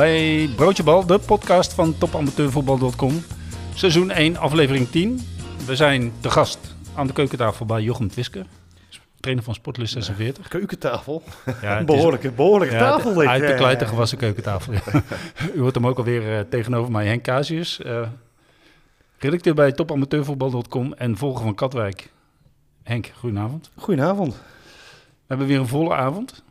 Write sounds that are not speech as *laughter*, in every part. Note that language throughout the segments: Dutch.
bij Broodje Bal, de podcast van topamateurvoetbal.com. Seizoen 1, aflevering 10. We zijn te gast aan de keukentafel bij Jochem Twisker, trainer van Sportlist 46. Keukentafel. Ja, Een *laughs* behoorlijke, behoorlijke Ja, tafel. dit. Uit de kluiten gewassen keukentafel. ja. *laughs* U hoort hem ook alweer eh, tegenover mij, Henk Casius. eh, redacteur bij topamateurvoetbal.com en volger van Katwijk. Henk, goedenavond. Goedenavond. We hebben weer een volle avond.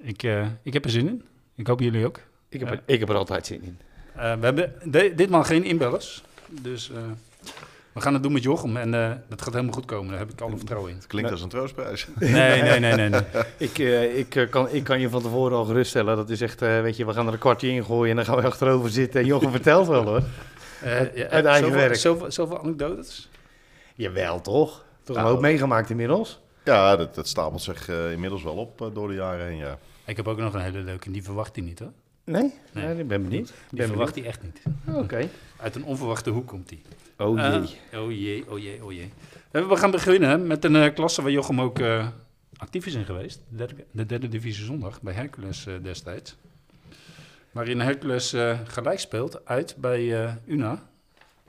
Ik, eh, ik heb er zin in. Ik hoop jullie ook. Ik heb, Ja. er, ik heb er altijd zin in. Eh, we hebben de- ditmaal geen inbellers. Dus eh, we gaan het doen met Jochem. En eh, dat gaat helemaal goed komen. Daar heb ik alle vertrouwen in. Het klinkt als een troostprijs. *laughs* Nee, nee, nee, nee. nee. *laughs* Ik, eh, ik, kan, ik kan je van tevoren al geruststellen. Dat is echt, eh, weet je, we gaan er een kwartje in gooien en dan gaan we achterover zitten. En Jochem vertelt wel hoor. Eh, uit eigen zoveel, werk. Zoveel, zoveel anekdotes. Jawel toch? Toch een Nou. hoop meegemaakt inmiddels? Ja, dat, dat stapelt zich eh, inmiddels wel op door de jaren heen, ja. Ik heb ook nog een hele leuke. Die verwacht hij niet hoor. Nee? Nee. Nee, ik ben benieuwd. Die Ben verwacht hij echt niet. benieuwd. Oké. Uit een onverwachte hoek komt hij. Oh jee. Eh, oh jee, oh jee, oh jee. Eh, We gaan beginnen met een eh, klasse waar Jochem ook eh, actief is in geweest. De derde, de derde divisie zondag bij Hercules destijds. Waarin Hercules eh, gelijk speelt uit bij eh, Una.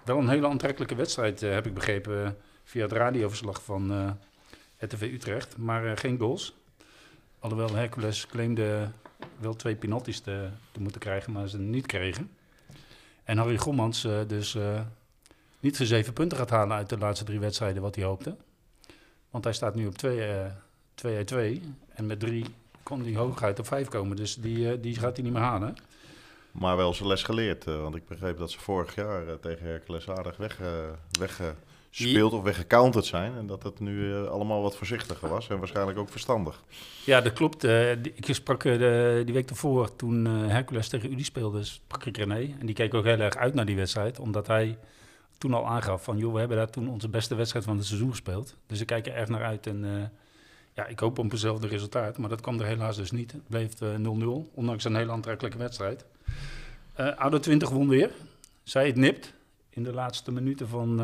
Wel een hele aantrekkelijke wedstrijd, heb ik begrepen, via het radioverslag van eh RTV Utrecht. Maar eh, geen goals. Alhoewel Hercules claimde wel twee penalties te, te moeten krijgen, maar ze niet kregen. En Harry Gommans eh, dus eh, niet zijn zeven punten gaat halen uit de laatste drie wedstrijden wat hij hoopte. Want hij staat nu op 2 eh 2 uit 2. En met 3 kon hij hooguit op 5 komen. Dus die, eh, die gaat hij niet meer halen. Maar wel zijn les geleerd, eh, want ik begreep dat ze vorig jaar eh, tegen Hercules aardig weg, eh, weggespeeld of weggecounterd zijn. En dat het nu eh, allemaal wat voorzichtiger was en waarschijnlijk ook verstandig. Ja, dat klopt. Eh, ik sprak eh, die week ervoor, toen Hercules tegen Udi speelde, sprak ik René. En die keek ook heel erg uit naar die wedstrijd. Omdat hij toen al aangaf van, joh, we hebben daar toen onze beste wedstrijd van het seizoen gespeeld. Dus ik kijk er erg naar uit. En ja, ik hoop op hetzelfde resultaat. Maar dat kwam er helaas dus niet. Het bleef eh, 0-0, ondanks een hele aantrekkelijke wedstrijd. ADO 20 won weer. Zij het nipt in de laatste minuten van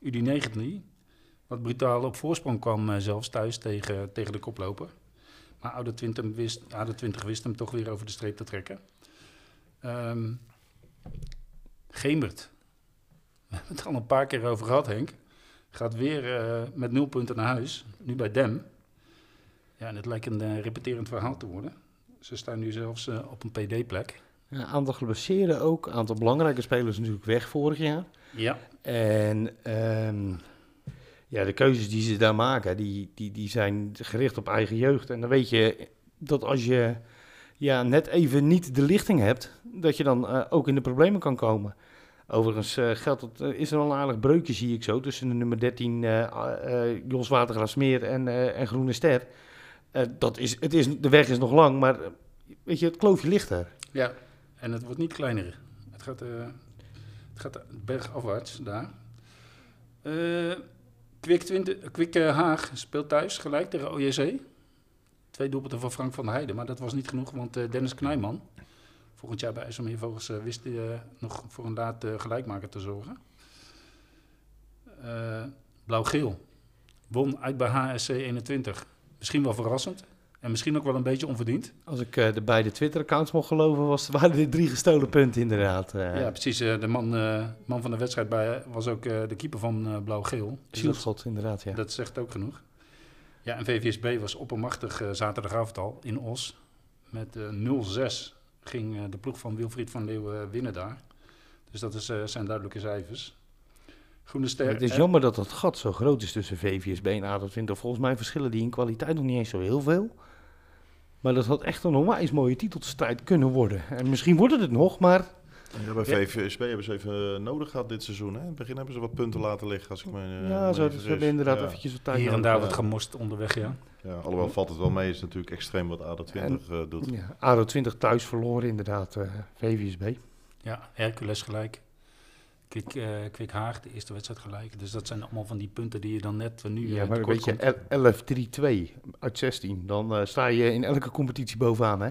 Udi 19. Wat brutaal op voorsprong kwam eh, zelfs thuis tegen, tegen de koploper. Maar ADO 20, wist, ADO 20 wist hem toch weer over de streep te trekken. Gemert. We hebben het er al een paar keer over gehad, Henk. Gaat weer eh, met nul punten naar huis. Nu bij Dem. Ja, en het lijkt een eh, repeterend verhaal te worden. Ze staan nu zelfs op een PD-plek. Een aantal geblesseerden ook. Een aantal belangrijke spelers natuurlijk weg vorig jaar. Ja, En ehm, ja, de keuzes die ze daar maken, die, die, die zijn gericht op eigen jeugd. En dan weet je dat als je ja, net even niet de lichting hebt, dat je dan eh, ook in de problemen kan komen. Overigens eh, geldt dat, eh, is er wel een aardig breukje, zie ik zo, tussen de nummer 13 eh eh Jos Watergraafsmeer en, en Groene Ster. Dat is, het is, de weg is nog lang, maar weet je, het kloofje ligt er. ja. En het wordt niet kleiner. Het gaat, het gaat bergafwaarts daar. Eh Kwik, 20, Kwik eh, Haag speelt thuis gelijk tegen OJC. Twee doelpunten van Frank van der Heijden. Maar dat was niet genoeg, want eh, Dennis Knijman... volgend jaar bij IJsselmeervogels uh, wist hij nog voor een laat gelijkmaker te zorgen. Blauw-geel won uit bij HSC 21. Misschien wel verrassend. En misschien ook wel een beetje onverdiend. Als ik eh, de beide Twitter-accounts mocht geloven, was, waren dit drie gestolen punten inderdaad. eh. Ja, precies. eh, de man, man van de wedstrijd bij, was ook de keeper van Blauw-Geel. Zielschot, inderdaad, ja. dat zegt ook genoeg. Ja, en VVSB was oppermachtig zaterdagavond al in Os. Met eh 0-6 ging de ploeg van Wilfried van Leeuwen winnen daar. Dus dat is, zijn duidelijke cijfers. Groene Ster... het is jammer dat dat gat zo groot is tussen VVSB en ADO20. Volgens mij verschillen die in kwaliteit nog niet eens zo heel veel. Maar dat had echt een onwijs mooie titelstrijd kunnen worden. En misschien wordt het het nog, maar Ja, bij VVSB hebben ze even eh, nodig gehad dit seizoen. Hè? In het begin hebben ze wat punten laten liggen, als ik me eh, ja, ze hebben inderdaad Ja. eventjes wat tijd hier en daar ja. wat gemorst onderweg, ja. Ja, alhoewel valt het wel mee, is natuurlijk extreem wat ADO 20 eh, doet. Ja, ADO20 thuis verloren inderdaad, eh, VVSB. Ja, Hercules gelijk. Kwik, eh, Kwik Haag, de eerste wedstrijd gelijk. Dus dat zijn allemaal van die punten die je dan net eh, nu Ja, eh, maar tekort weet je, komt. 11-3-2 uit 16, dan eh, sta je in elke competitie bovenaan, hè?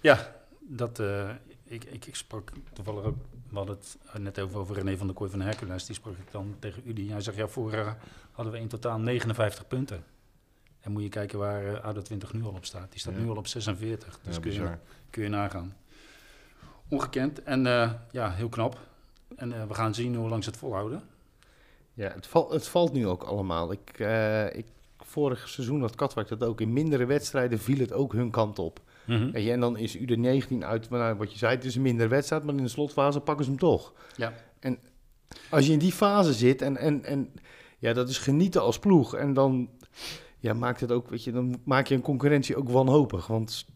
Ja, dat, eh, ik, ik, ik sprak toevallig ook, we hadden het net over, over René van der Kooi van Hercules, die sprak ik dan tegen Udi. Hij zegt, ja, vorig jaar hadden we in totaal 59 punten. En moet je kijken waar eh, ADO 20 nu al op staat. Die staat Ja. nu al op 46, dus Ja, kun, je, kun je nagaan. ongekend en eh, ja, heel knap. En eh, we gaan zien hoe lang ze het volhouden. Ja, het, val, het valt nu ook allemaal. Ik, eh, ik, vorig seizoen had Katwijk dat ook. In mindere wedstrijden viel het ook hun kant op. Weet je, en dan is U19 uit, nou, wat je zei, het is een minder wedstrijd, maar in de slotfase pakken ze hem toch. Ja. En als je in die fase zit en, en, en ja, dat is genieten als ploeg. En dan ja, maakt het ook, weet je, dan maak je een concurrentie ook wanhopig. Want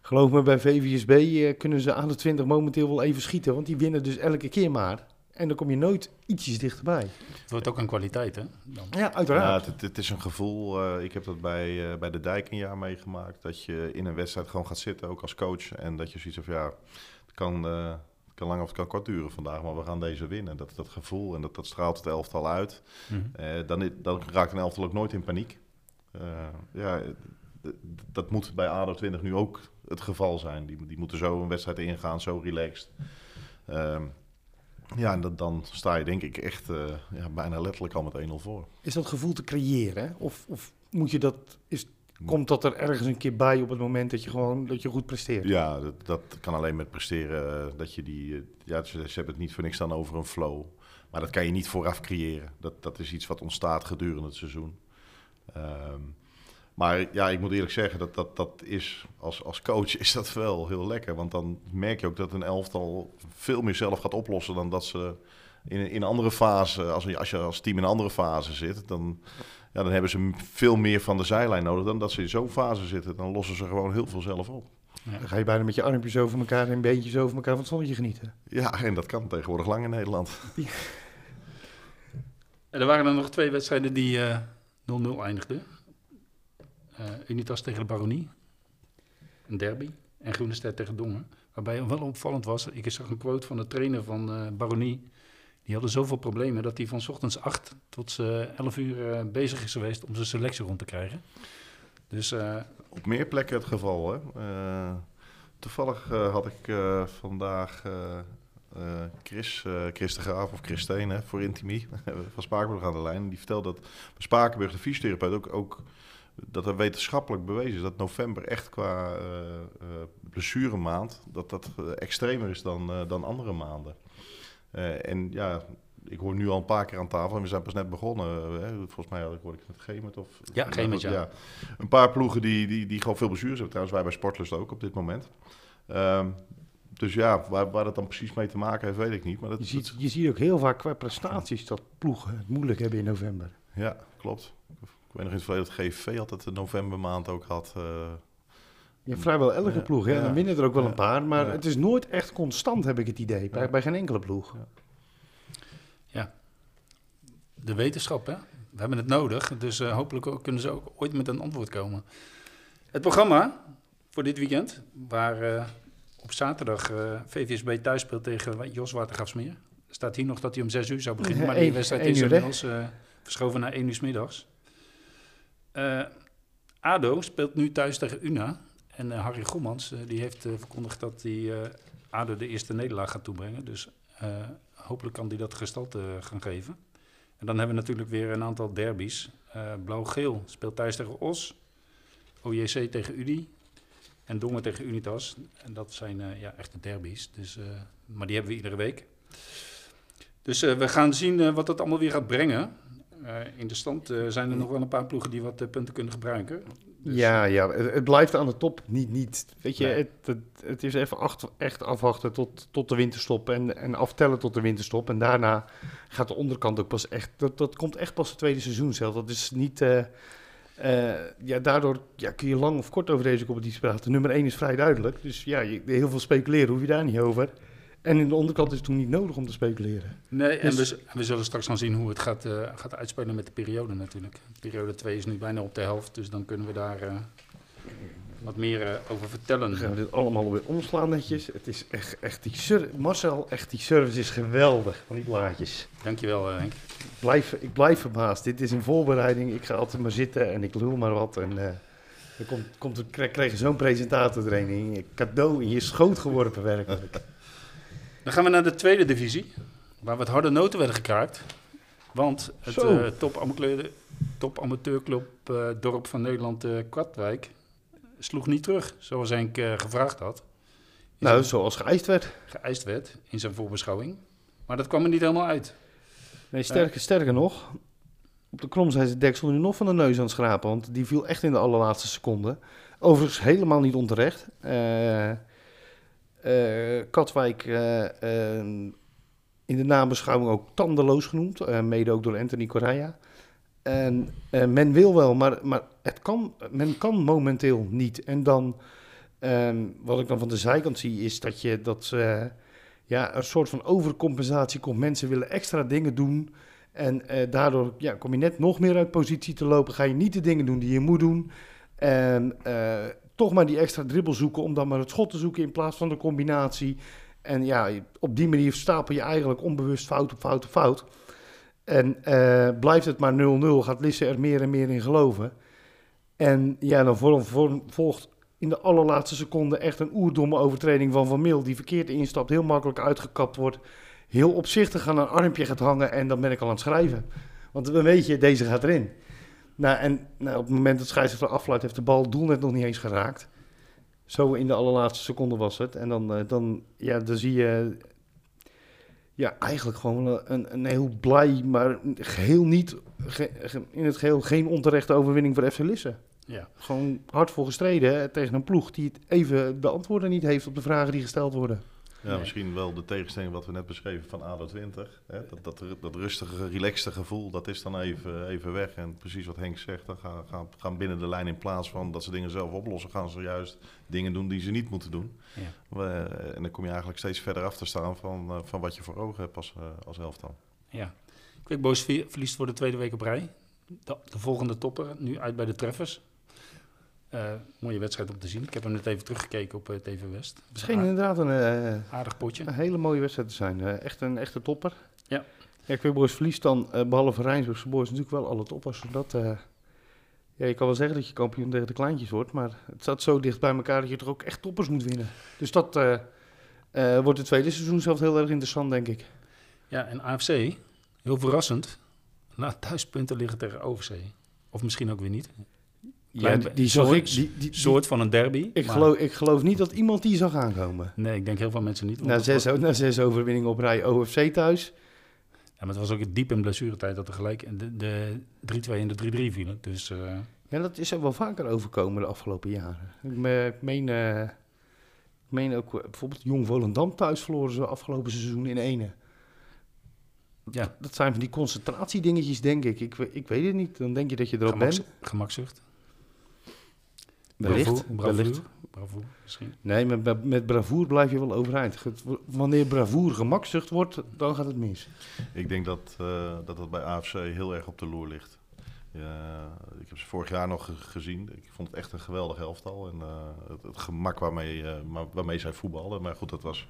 geloof me, bij VVSB eh, kunnen ze aan de 20 momenteel wel even schieten, want die winnen dus elke keer maar. En dan kom je nooit ietsjes dichterbij. Het wordt ook een kwaliteit, hè? Dan. Ja, Ja, uiteraard. het, het is een gevoel. eh, ik heb dat bij, eh, bij de Dijk een jaar meegemaakt. Dat je in een wedstrijd gewoon gaat zitten, ook als coach. En dat je zoiets van, ja, het kan, eh, het kan lang of het kan kort duren vandaag, maar we gaan deze winnen. Dat, dat gevoel en dat, dat straalt het elftal uit. Mhm. Eh, dan, dan raakt een elftal ook nooit in paniek. Eh, ja, dat moet bij ADO 20 nu ook het geval zijn. Die, die moeten zo een wedstrijd ingaan, zo relaxed. Ehm, ja, en dat, dan sta je denk ik echt eh, ja, bijna letterlijk al met 1-0 voor. Is dat gevoel te creëren? Of, of moet je dat, is, komt dat er ergens een keer bij op het moment dat je gewoon dat je goed presteert? Ja, dat, dat kan alleen met presteren. eh, dat je die, eh, ja, ze, ze hebben het niet voor niks dan over een flow. Maar dat kan je niet vooraf creëren. Dat, dat is iets wat ontstaat gedurende het seizoen. Ehm, maar ja, ik moet eerlijk zeggen, dat, dat, dat is, als, als coach *laughs* is dat wel heel lekker. Want dan merk je ook dat een elftal veel meer zelf gaat oplossen dan dat ze in, in een andere fase, als je, als je als team in een andere fase zit, dan, ja, dan hebben ze veel meer van de zijlijn nodig dan dat ze in zo'n fase zitten. Dan lossen ze gewoon heel veel zelf op. Dan ga je bijna met je armpjes over elkaar en beentjes over elkaar van het zonnetje genieten. Ja, en dat kan tegenwoordig lang in Nederland. En er waren er nog twee wedstrijden die eh, 0-0 eindigden. Eh, Unitas tegen de Baronie. Een derby. En Groenestedt tegen Dongen. Waarbij wel opvallend was, ik zag een quote van de trainer van eh Baronie. Die hadden zoveel problemen dat hij van ochtends 8 tot eh, 11 uur eh, bezig is geweest om zijn selectie rond te krijgen. Dus Op meer plekken het geval. Hè? Toevallig had ik vandaag Chris, Chris de Graaf of Chris Steen hè, voor Intimi *laughs* van Spakenburg aan de lijn. Die vertelde dat Spakenburg de fysiotherapeut ook, ook dat er wetenschappelijk bewezen is dat november echt qua eh eh blessuremaand dat dat eh, extremer is dan, eh, dan andere maanden. Eh, en ja, ik hoor nu al een paar keer aan tafel en we zijn pas net begonnen. hè. Volgens mij had ik, hoorde ik het Gemert of... Ja, Gemert, ja. Een paar ploegen die, die, die gewoon veel blessures hebben. Trouwens, wij bij Sportlust ook op dit moment. Ehm, dus ja, waar, waar dat dan precies mee te maken heeft, weet ik niet. Maar dat, Je ziet, dat- je ziet ook heel vaak qua prestaties dat ploegen het moeilijk hebben in november. ja, klopt. Ik weet nog in het verleden dat GVV altijd de novembermaand ook had. eh, Ja, vrijwel elke Ja, ploeg. Hè? ja. Dan winnen er ook wel Ja. een paar, maar Ja. het is nooit echt constant, heb ik het idee. Bij, Ja. bij geen enkele ploeg. Ja. de wetenschap, hè? We hebben het nodig, dus eh, hopelijk ook, kunnen ze ook ooit met een antwoord komen. Het programma voor dit weekend, waar eh, op zaterdag eh, VVSB thuis speelt tegen Jos Watergraafsmeer. staat hier nog dat hij om 6 uur zou beginnen, maar die wedstrijd is inmiddels eh, verschoven naar 1 uur 's middags. Eh, ADO speelt nu thuis tegen UNA. En eh, Harry Gommans eh, die heeft verkondigd dat hij ADO de eerste nederlaag gaat toebrengen. Dus hopelijk kan hij dat gestalte gaan geven. En dan hebben we natuurlijk weer een aantal derbies. Blauw-Geel speelt thuis tegen Os. OJC tegen UDI. En Dongen tegen Unitas. En dat zijn ja, echte derbies. Dus, maar die hebben we iedere week. Dus we gaan zien wat dat allemaal weer gaat brengen. Eh, in de stand eh, zijn er nog wel een paar ploegen die wat eh, punten kunnen gebruiken. Dus, Ja, ja het, het blijft aan de top niet, niet. Weet je, Nee. het, het, het is even acht, echt afwachten tot, tot de winterstop en, en aftellen tot de winterstop. En daarna gaat de onderkant ook pas echt, dat, dat komt echt pas het tweede seizoen zelf. Dat is niet, ja, daardoor ja, kun je lang of kort over deze competitie praten. Nummer 1 is vrij duidelijk, dus ja, je, heel veel speculeren hoef je daar niet over. En in de onderkant is het toen niet nodig om te speculeren. Nee, en Dus- we, we zullen straks gaan zien hoe het gaat, eh, gaat uitspelen met de periode natuurlijk. Periode 2 is nu bijna op de helft, dus dan kunnen we daar eh, wat meer eh, over vertellen. Dan gaan we dit allemaal weer omslaan netjes. Het is echt, echt die Marcel, echt die service is geweldig van die plaatjes. Dankjewel eh, Henk. Ik blijf, ik blijf verbaasd. Dit is een voorbereiding. Ik ga altijd maar zitten en ik lul maar wat. En eh dan komt, komt, er- zo'n presentatortraining. Cadeau in je schoot geworpen werkelijk. Dan gaan we naar de tweede divisie, waar wat harde noten werden gekraakt. Want het Zo. eh, top, amateur, top amateurclub eh, dorp van Nederland, eh Katwijk, sloeg niet terug, zoals Henk gevraagd had. Nou, zoals geëist werd. geëist werd in zijn voorbeschouwing. Maar dat kwam er niet helemaal uit. Nee, sterker, sterker nog, op de krom zijn ze deksel nu nog van de neus aan het schrapen, want die viel echt in de allerlaatste seconde. Overigens helemaal niet onterecht. Eh, Katwijk eh, eh, in de nabeschouwing ook tandeloos genoemd, mede ook door Anthony Correa. En men wil wel, maar, maar het kan, men kan momenteel niet. En dan, ehm, wat ik dan van de zijkant zie, is dat je dat ja, een soort van overcompensatie komt. Mensen willen extra dingen doen. En daardoor ja, kom je net nog meer uit positie te lopen. Ga je niet de dingen doen die je moet doen. En toch maar die extra dribbel zoeken om dan maar het schot te zoeken in plaats van de combinatie. En ja, op die manier stapel je eigenlijk onbewust fout op fout op fout. En eh, blijft het maar 0-0, gaat Lisse er meer en meer in geloven. En ja, dan vol- vol- volgt in de allerlaatste seconde echt een oerdomme overtreding van Van Mil. Die verkeerd instapt, heel makkelijk uitgekapt wordt. Heel opzichtig aan een armpje gaat hangen en dan ben ik al aan het schrijven. Want dan weet je, deze gaat erin. Nou, en nou, op het moment dat scheidsrechter afluit, heeft de bal het doel net nog niet eens geraakt. Zo in de allerlaatste seconde was het. En dan, eh, dan, ja, dan zie je ja, eigenlijk gewoon een, een heel blij, maar geheel niet, ge- ge- in het geheel geen onterechte overwinning voor FC Lisse. Ja. Gewoon hard voor gestreden hè, tegen een ploeg die het even de antwoorden niet heeft op de vragen die gesteld worden. Ja, misschien wel de tegenstelling wat we net beschreven van ADO 20. Hè? Dat, dat, dat rustige, relaxte gevoel, dat is dan even, even weg. En precies wat Henk zegt, dan gaan, gaan, gaan binnen de lijn in plaats van dat ze dingen zelf oplossen, gaan ze juist dingen doen die ze niet moeten doen. Ja. We- en dan kom je eigenlijk steeds verder af te staan van, eh, van wat je voor ogen hebt als, eh, als elftal. Ja. Quickboys verliest voor de tweede week op rij. De, de volgende topper, nu uit bij de Treffers. Eh, mooie wedstrijd om te zien. Ik heb hem net even teruggekeken op eh, TV West. Het scheen inderdaad een, eh, Aardig potje. een hele mooie wedstrijd te zijn. Echt een echte topper. Ja. Ja, Quickboys verliest dan, eh, behalve Rijnsburgse Boys, natuurlijk wel alle toppers. Dat, eh, ja, je kan wel zeggen dat je kampioen tegen de kleintjes wordt, maar het staat zo dicht bij elkaar dat je toch ook echt toppers moet winnen. Dus dat wordt het tweede seizoen zelf heel erg interessant, denk ik. Ja, en AFC, heel verrassend, laat thuispunten liggen tegen OVC. Of misschien ook weer niet. Ja, Klein- die, die zag soort- ik. Die, die, soort van een derby. ik, maar- geloof, ik geloof niet dat iemand die zag aankomen. Nee, ik denk heel veel mensen niet. Na zes, was- na zes overwinningen op rij OFC thuis. Ja, maar het was ook diep in blessuretijd dat er gelijk de, de 3-2 en de 3-3 vielen. Dus eh, Ja, dat is er wel vaker overkomen de afgelopen jaren. Ik, me- ik meen, eh, ik meen ook eh, bijvoorbeeld Jong Volendam thuis verloren ze afgelopen seizoen in ene. ja, Dat zijn van die concentratiedingetjes, denk ik. ik. Ik weet het niet. Dan denk je dat je erop gemaks, bent. gemakzucht. Wellicht. Bravoer, bravoer, wellicht. bravoer misschien. Nee, met, met bravoer blijf je wel overeind. Wanneer bravoer gemakzucht wordt, dan gaat het mis. Ik denk dat, eh, dat dat bij AFC heel erg op de loer ligt. Ja, ik heb ze vorig jaar nog ge- gezien. Ik vond het echt een geweldig elftal. En eh, het, het gemak waarmee, eh, maar- waarmee zij voetbalden. Maar goed, dat was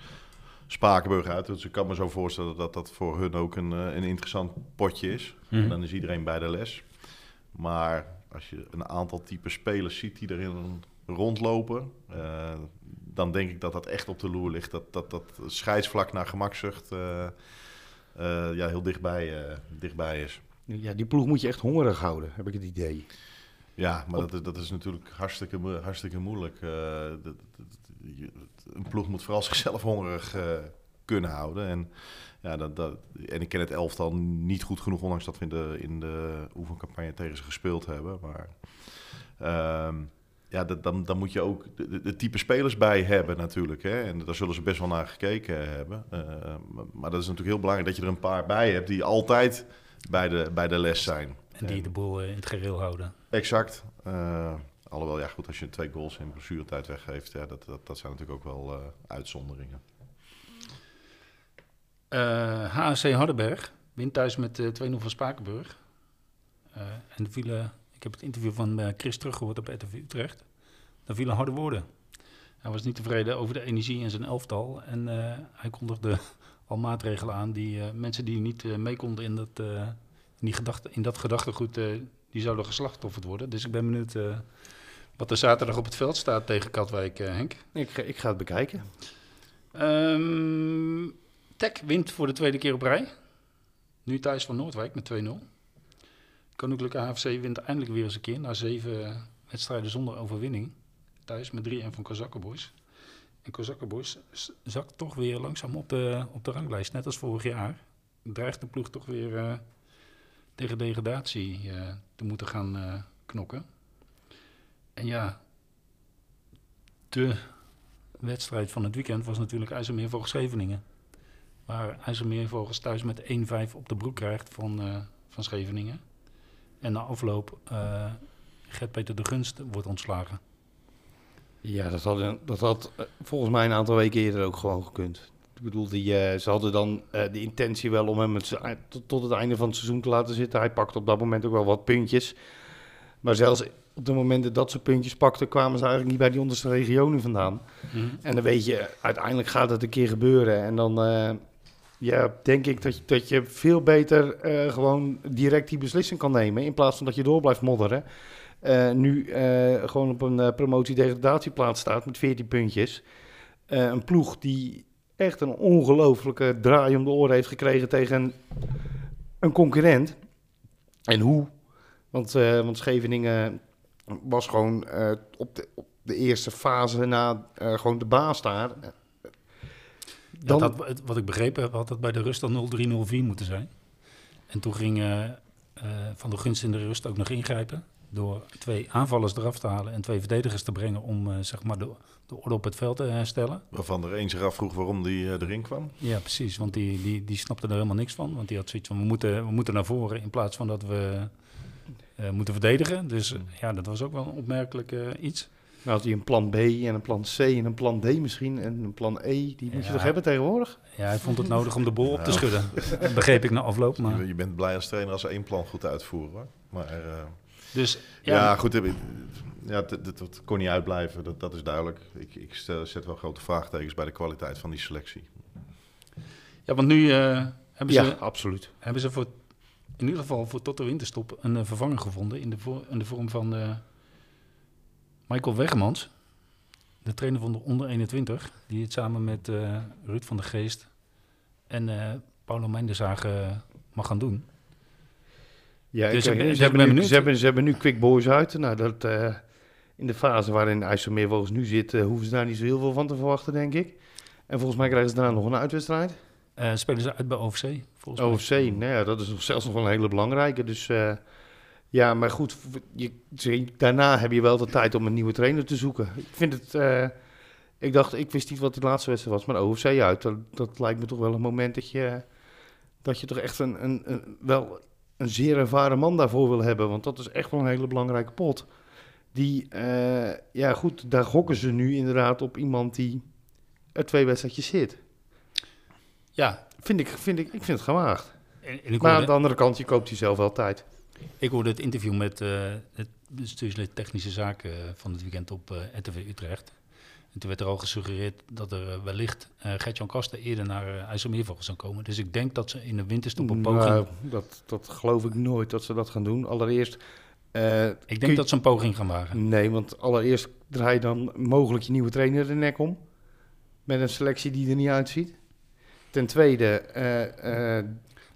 Spakenburg uit. Dus ik kan me zo voorstellen dat dat voor hun ook een, een interessant potje is. Mhm. En dan is iedereen bij de les. Maar als je een aantal type spelers ziet die erin rondlopen, eh, dan denk ik dat dat echt op de loer ligt. Dat dat, dat scheidsvlak naar gemakzucht eh, eh, ja, heel dichtbij, dichtbij is. Ja, die ploeg moet je echt hongerig houden, heb ik het idee. Ja, maar dat, is- dat is natuurlijk hartstikke, hartstikke moeilijk. Dat- een ploeg moet vooral zichzelf hongerig kunnen houden. En, ja, dat, dat, en ik ken het elftal niet goed genoeg, ondanks dat we in de, in de oefencampagne tegen ze gespeeld hebben. Maar ehm, ja, dat, dan, dan moet je ook de, type spelers bij hebben natuurlijk. Hè? En daar zullen ze best wel naar gekeken hebben. Eh, maar, dat is natuurlijk heel belangrijk dat je er een paar bij hebt die altijd bij de, bij de les zijn. En die de boel eh, in het gereel houden. Exact. Eh, alhoewel, ja goed, als je twee goals in blessuretijd weggeeft, ja, dat, dat, dat zijn natuurlijk ook wel uitzonderingen. Eh HSC Hardenberg wint thuis met eh 2-0 van Spakenburg. Eh, en er vielen, ik heb het interview van eh, Chris teruggehoord op RTV Utrecht. Daar vielen harde woorden. Hij was niet tevreden over de energie in zijn elftal. En eh, hij kondigde *laughs* al maatregelen aan die eh, mensen die niet eh, mee konden in dat, eh, in die gedachte, in dat gedachtegoed, eh, die zouden geslachtofferd worden. Dus ik ben benieuwd eh, wat er zaterdag op het veld staat tegen Katwijk, eh, Henk. Ik, ga- ik ga het bekijken. Ehm Tech wint voor de tweede keer op rij. Nu thuis van Noordwijk met 2-0. Koninklijke HFC wint eindelijk weer eens een keer na zeven wedstrijden zonder overwinning. Thuis met 3-1 van Kozakkenboys. En Kozakkenbos s- zakt toch weer langzaam op de, op de ranglijst, net als vorig jaar. Dreigt de ploeg toch weer eh, tegen degradatie eh, te moeten gaan eh, knokken. En ja, de wedstrijd van het weekend was natuurlijk IJsselmeervogels Scheveningen. Waar IJsselmeervogels thuis met 1-5 op de broek krijgt van, eh, van Scheveningen. En na afloop uh, Gert-Peter de Gunst wordt ontslagen. Ja, dat had, dat had eh, volgens mij een aantal weken eerder ook gewoon gekund. Ik bedoel, die, ze hadden dan de intentie wel om hem het, tot, tot het einde van het seizoen te laten zitten. Hij pakte op dat moment ook wel wat puntjes. Maar zelfs op de momenten dat ze puntjes pakten, kwamen ze eigenlijk niet bij die onderste regionen vandaan. En dan weet je, uiteindelijk gaat het een keer gebeuren. En dan ja, denk ik dat je, veel beter eh, gewoon direct die beslissing kan nemen. In plaats van dat je door blijft modderen. Eh, nu eh, gewoon op een promotie-degradatieplaats staat met 14 puntjes. Een ploeg die echt een ongelofelijke draai om de oren heeft gekregen tegen een, concurrent. En hoe? Want, want Scheveningen was gewoon op, de, op de eerste fase na gewoon de baas daar. Dan... Ja, dat, wat ik begrepen heb, had het bij de rust al 0-3-0-4 moeten zijn. En toen ging eh, eh, Van de Gunst in de rust ook nog ingrijpen. Door twee aanvallers eraf te halen en twee verdedigers te brengen om eh, zeg maar de, de orde op het veld te herstellen. Waarvan er één zich afvroeg waarom die eh, erin kwam. Ja, precies. Want die, die, die snapte er helemaal niks van. Want die had zoiets van, we moeten, we moeten naar voren in plaats van dat we eh, moeten verdedigen. Dus eh, ja, dat was ook wel een opmerkelijk eh, iets. Nou had hij een plan B en een plan C en een plan D misschien. En een plan E, die moet je Ja. toch hebben tegenwoordig? Ja, hij vond het nodig om de bol op te Ja. schudden. Dat begreep ik na afloop. Maar... Je, bent blij als trainer als ze één plan goed uitvoeren. Hoor. Maar eh, Dus ja, ja, goed, eh, ja, dat, dat, dat kon niet uitblijven, dat, dat is duidelijk. Ik, ik stel, zet wel grote vraagtekens bij de kwaliteit van die selectie. ja, want nu eh, hebben, Ja, ze, absoluut. hebben ze voor, in ieder geval voor tot de winterstop een vervanger gevonden in de, voor, in de vorm van eh, Michael Wegemans, de trainer van de onder 21, die het samen met eh, Ruud van der Geest en eh Paulo Meindershagen mag gaan doen. Ja, Dus ze, ik hebben ben nu, ze, hebben, ze hebben nu Quick Boys uit. Nou, dat, eh, in de fase waarin IJsselmeervogels nu zit, eh, hoeven ze daar niet zo heel veel van te verwachten, denk ik. En volgens mij krijgen ze daarna nog een uitwedstrijd. Eh, spelen ze uit bij OFC, volgens mij. OFC, nou ja, dat is nog zelfs nog wel een hele belangrijke. Dus eh, ja, maar goed, je, daarna heb je wel de tijd om een nieuwe trainer te zoeken. Ik vind het, eh, ik dacht, ik wist niet wat de laatste wedstrijd was, maar OFC uit. Dat, dat lijkt me toch wel een moment dat je, dat je toch echt een, een, een, wel een zeer ervaren man daarvoor wil hebben. Want dat is echt wel een hele belangrijke pot. Die, eh, ja goed, daar gokken ze nu inderdaad op iemand die er twee wedstrijdjes zit. Ja, Vind ik, vind ik, ik vind het gewaagd. en, en Maar aan de andere kant, je koopt hij zelf wel tijd. Ik hoorde het interview met eh, het bestuurslid technische zaken eh, van het weekend op eh RTV Utrecht. En toen werd er al gesuggereerd dat er wellicht eh Gert-Jan Kasten eerder naar uh, IJsselmeervogels zou komen. Dus ik denk dat ze in de winterstop een poging... Nou, dat, dat geloof ik nooit dat ze dat gaan doen. Allereerst. ik denk je- dat ze een poging gaan wagen. Nee, want allereerst draai je dan mogelijk je nieuwe trainer de nek om. Met een selectie die er niet uitziet. Ten tweede,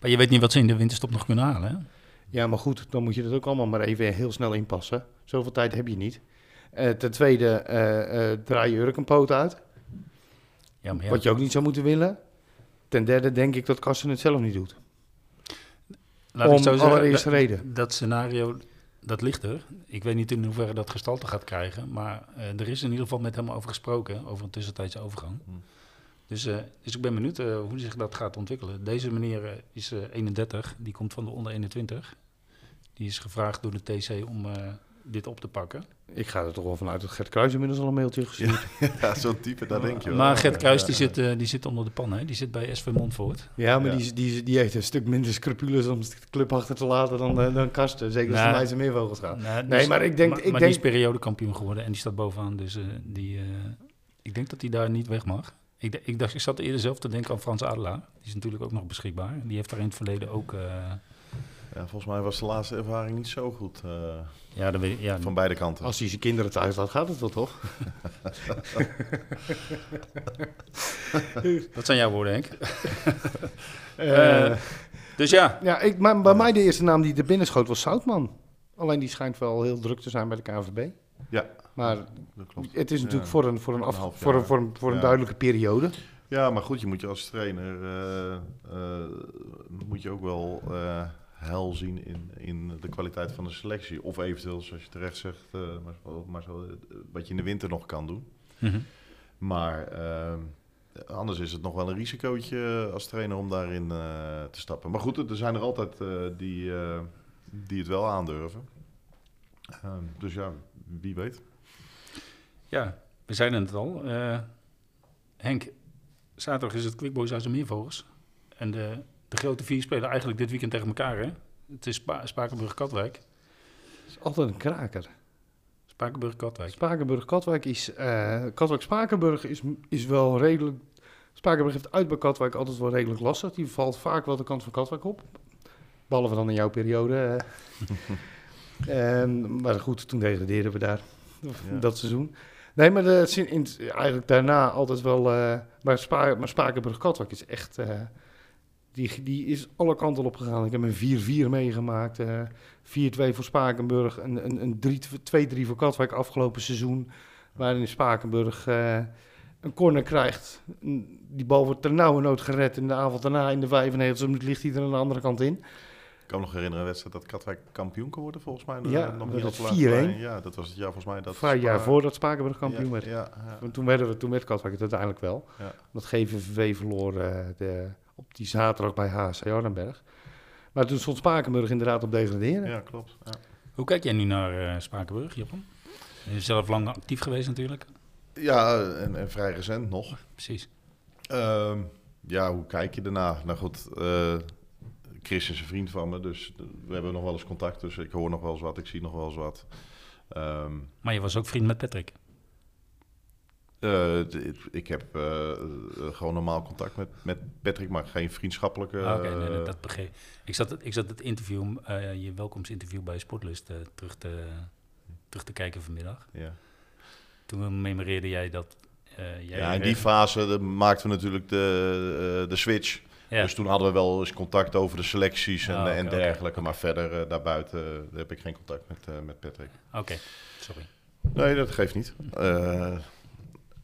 Maar je weet niet wat ze in de winterstop nog kunnen halen, hè? Ja, maar goed, dan moet je dat ook allemaal maar even heel snel inpassen. Zoveel tijd heb je niet. Eh, ten tweede, eh, eh, draai je Urk een poot uit. Ja, maar ja. Wat je ook niet zou moeten willen. Ten derde denk ik dat Kasten het zelf niet doet. Laat ik om zo zeggen, allereerste dat- reden. Dat scenario, dat ligt er. Ik weet niet in hoeverre dat gestalte gaat krijgen. Maar eh, er is in ieder geval met hem over gesproken, over een tussentijdse overgang. Hm. Dus, eh, dus ik ben benieuwd eh, hoe zich dat gaat ontwikkelen. Deze meneer eh, is eh, 31, die komt van de onder 21. Die is gevraagd door de TC om eh, dit op te pakken. Ik ga er toch wel vanuit dat Gert Kruis inmiddels al een mailtje gestuurd. *laughs* Ja, zo'n type, daar denk je wel. maar Gert Kruis, die Ja. zit, eh, die zit onder de pan. Hè? Die zit bij SV Montfort. Ja, maar Ja. Die, die, die heeft een stuk minder scrupules om de club achter te laten dan, eh, dan Kasten. Zeker als Nou, het meervogels gaat. Nou, Nee, is- maar ik denk- Maar, ik maar denk- die is periodekampioen geworden en die staat bovenaan. Dus eh, die, eh, ik denk dat hij daar niet weg mag. Ik, ik, dacht, ik zat eerder zelf te denken aan Frans Adelaar. Die is natuurlijk ook nog beschikbaar. Die heeft daar in het verleden ook... eh, Ja, volgens mij was de laatste ervaring niet zo goed eh, ja, weet ja, van beide kanten. Als hij zijn kinderen thuis laat, gaat het wel toch? *laughs* dat zijn jouw woorden, Henk. Eh, Eh, dus ja, ja, ik, maar bij mij de eerste naam die er binnen schoot was Zoutman. Alleen die schijnt wel heel druk te zijn bij de KNVB. Ja. Maar Dat klopt. het is natuurlijk Ja. voor een, voor een, af, Een voor een, voor een, voor een Ja. duidelijke periode. Ja, maar goed, je moet je als trainer eh, eh, moet je ook wel hel zien in, in de kwaliteit van de selectie. Of eventueel, zoals je terecht zegt, eh, maar, zo- maar zo, eh, wat je in de winter nog kan doen. Mhm. Maar eh, anders is het nog wel een risicootje als trainer om daarin te stappen. Maar goed, er zijn er altijd die, die het wel aandurven. Ehm, dus ja, wie weet. Ja, we zeiden het al. Henk, zaterdag is het Quick Boys uit de Meervogels. En de, de grote vier spelen eigenlijk dit weekend tegen elkaar, hè? Het is Spa Spakenburg-Katwijk. Het is altijd een kraker. Spakenburg-Katwijk. Spakenburg-Katwijk is... eh Katwijk-Spakenburg is, is wel redelijk... Spakenburg heeft uit bij Katwijk altijd wel redelijk lastig. Die valt vaak wel de kant van Katwijk op. Behalve dan in jouw periode. eh. *laughs* Ehm, maar goed, toen degradeerden we daar. Ja. Dat seizoen. Nee, maar de, in, eigenlijk daarna altijd wel... eh maar, Spa, maar Spakenburg-Katwijk is echt... die, die is alle kanten op gegaan. Ik heb een 4-4 meegemaakt. eh 4-2 voor Spakenburg. Een, een, een 3 2-3 voor Katwijk afgelopen seizoen. Waarin Spakenburg eh, een corner krijgt. Die bal wordt ternauwernood gered. In de avond daarna, in de 95 minuut, ligt hij er aan de andere kant in. Ik kan me nog herinneren een wedstrijd dat Katwijk kampioen kon worden, volgens mij. Ja, nog dat niet al is te lang 4-1. geleden. Ja, dat was het jaar volgens mij. Dat Vijf jaar voordat Spakenburg kampioen ja, werd. Ja, Toen, werden we, toen werd Katwijk het uiteindelijk wel. Ja. Dat GVV verloor eh, de, op die zaterdag bij HC Hardenberg. Maar toen stond Spakenburg inderdaad op degraderen. ja, klopt. Ja. Hoe kijk jij nu naar eh, Spakenburg, Japan? Je bent zelf lang actief geweest natuurlijk. Ja, en, en vrij recent nog. Precies. Ehm, ja, hoe kijk je erna? Nou goed, eh, Chris is een vriend van me, dus we hebben nog wel eens contact. Dus ik hoor nog wel eens wat, ik zie nog wel eens wat. Ehm, Maar je was ook vriend met Patrick. Eh, ik heb eh, eh, gewoon normaal contact met, met Patrick, maar geen vriendschappelijke... Ah, Oké, nee, nee, dat begreep ik. Zat, het- ik zat het interview, eh, je welkomstinterview bij Sportlust terug, te, terug te kijken vanmiddag. ja. Toen memoreerde jij dat jij... ja, in die fase maakten we natuurlijk de, de switch. Ja, Dus toen hadden we wel eens contact over de selecties en, Ah, en dergelijke. Maar verder daarbuiten heb ik geen contact met, met Patrick. oké, sorry. Nee, dat geeft niet.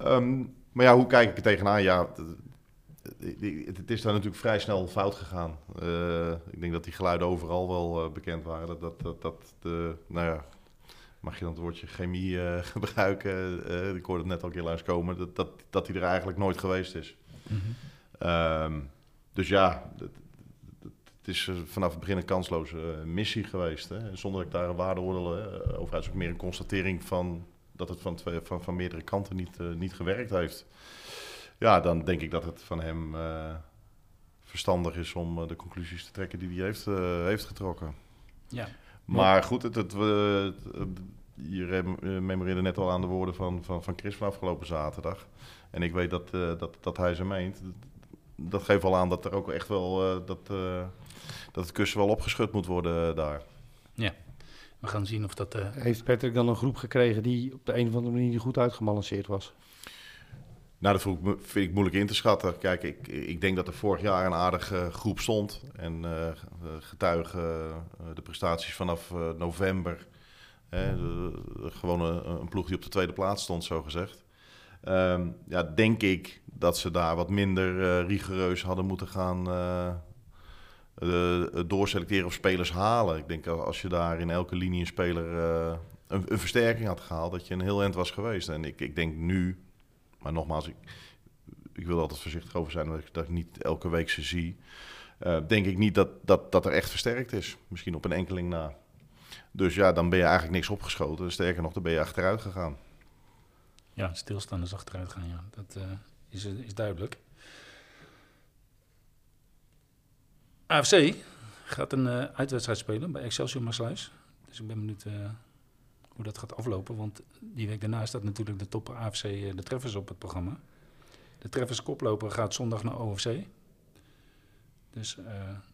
Ehm, maar ja, hoe kijk ik er tegenaan? Ja, het, is daar natuurlijk vrij snel fout gegaan. Eh, ik denk dat die geluiden overal wel eh, bekend waren. Dat, dat, dat, dat de, nou ja, mag je dan het woordje chemie eh, *laughs* gebruiken? Ik hoorde het net al een keer langskomen. Dat, dat, dat die er eigenlijk nooit geweest is. Mhm. Ehm, dus ja, het, is vanaf het begin een kansloze missie geweest. Hè? Zonder dat ik daar een waardeoordeel eh, over uit. is ook meer een constatering van dat het van, twee, van, van meerdere kanten niet, eh, niet gewerkt heeft. Ja, dan denk ik dat het van hem eh, verstandig is om eh, de conclusies te trekken die hij heeft, heeft getrokken. Ja, Maar goed, het, het, we- het, eh, je memoreerde net al aan de woorden van, van, van Chris van afgelopen zaterdag. En ik weet dat, dat, dat hij ze meent. Dat geeft wel aan dat er ook echt wel eh, dat, dat het kussen wel opgeschud moet worden daar. We gaan zien of dat... eh, Heeft Patrick dan een groep gekregen die op de een of andere manier niet goed uitgebalanceerd was? Nou, dat vind ik, mo- vind ik moeilijk in te schatten. Kijk, ik, ik denk dat er vorig jaar een aardige groep stond. En eh, getuigen eh, de prestaties vanaf eh, november. Hè, de- de- gewoon een, een ploeg die op de tweede plaats stond, zo gezegd. Ehm, ja, denk ik dat ze daar wat minder eh, rigoureus hadden moeten gaan eh, eh, doorselecteren of spelers halen. Ik denk als je daar in elke linie een speler eh, een, een versterking had gehaald, dat je een heel eind was geweest. En ik, ik denk nu, maar nogmaals, ik, ik wil altijd voorzichtig over zijn dat ik, dat niet elke week ze zie. Eh, denk ik niet dat, dat, dat er echt versterkt is. Misschien op een enkeling na. Dus ja, dan ben je eigenlijk niks opgeschoten. Sterker nog, dan ben je achteruit gegaan. ja, stilstaan is achteruit gaan, ja. Dat is, is duidelijk. AFC gaat een eh, uitwedstrijd spelen bij Excelsior Maasluis. Dus ik ben benieuwd eh, hoe dat gaat aflopen. Want die week daarna staat natuurlijk de top AFC eh, de Treffers op het programma. De Treffers koploper gaat zondag naar OFC. Dus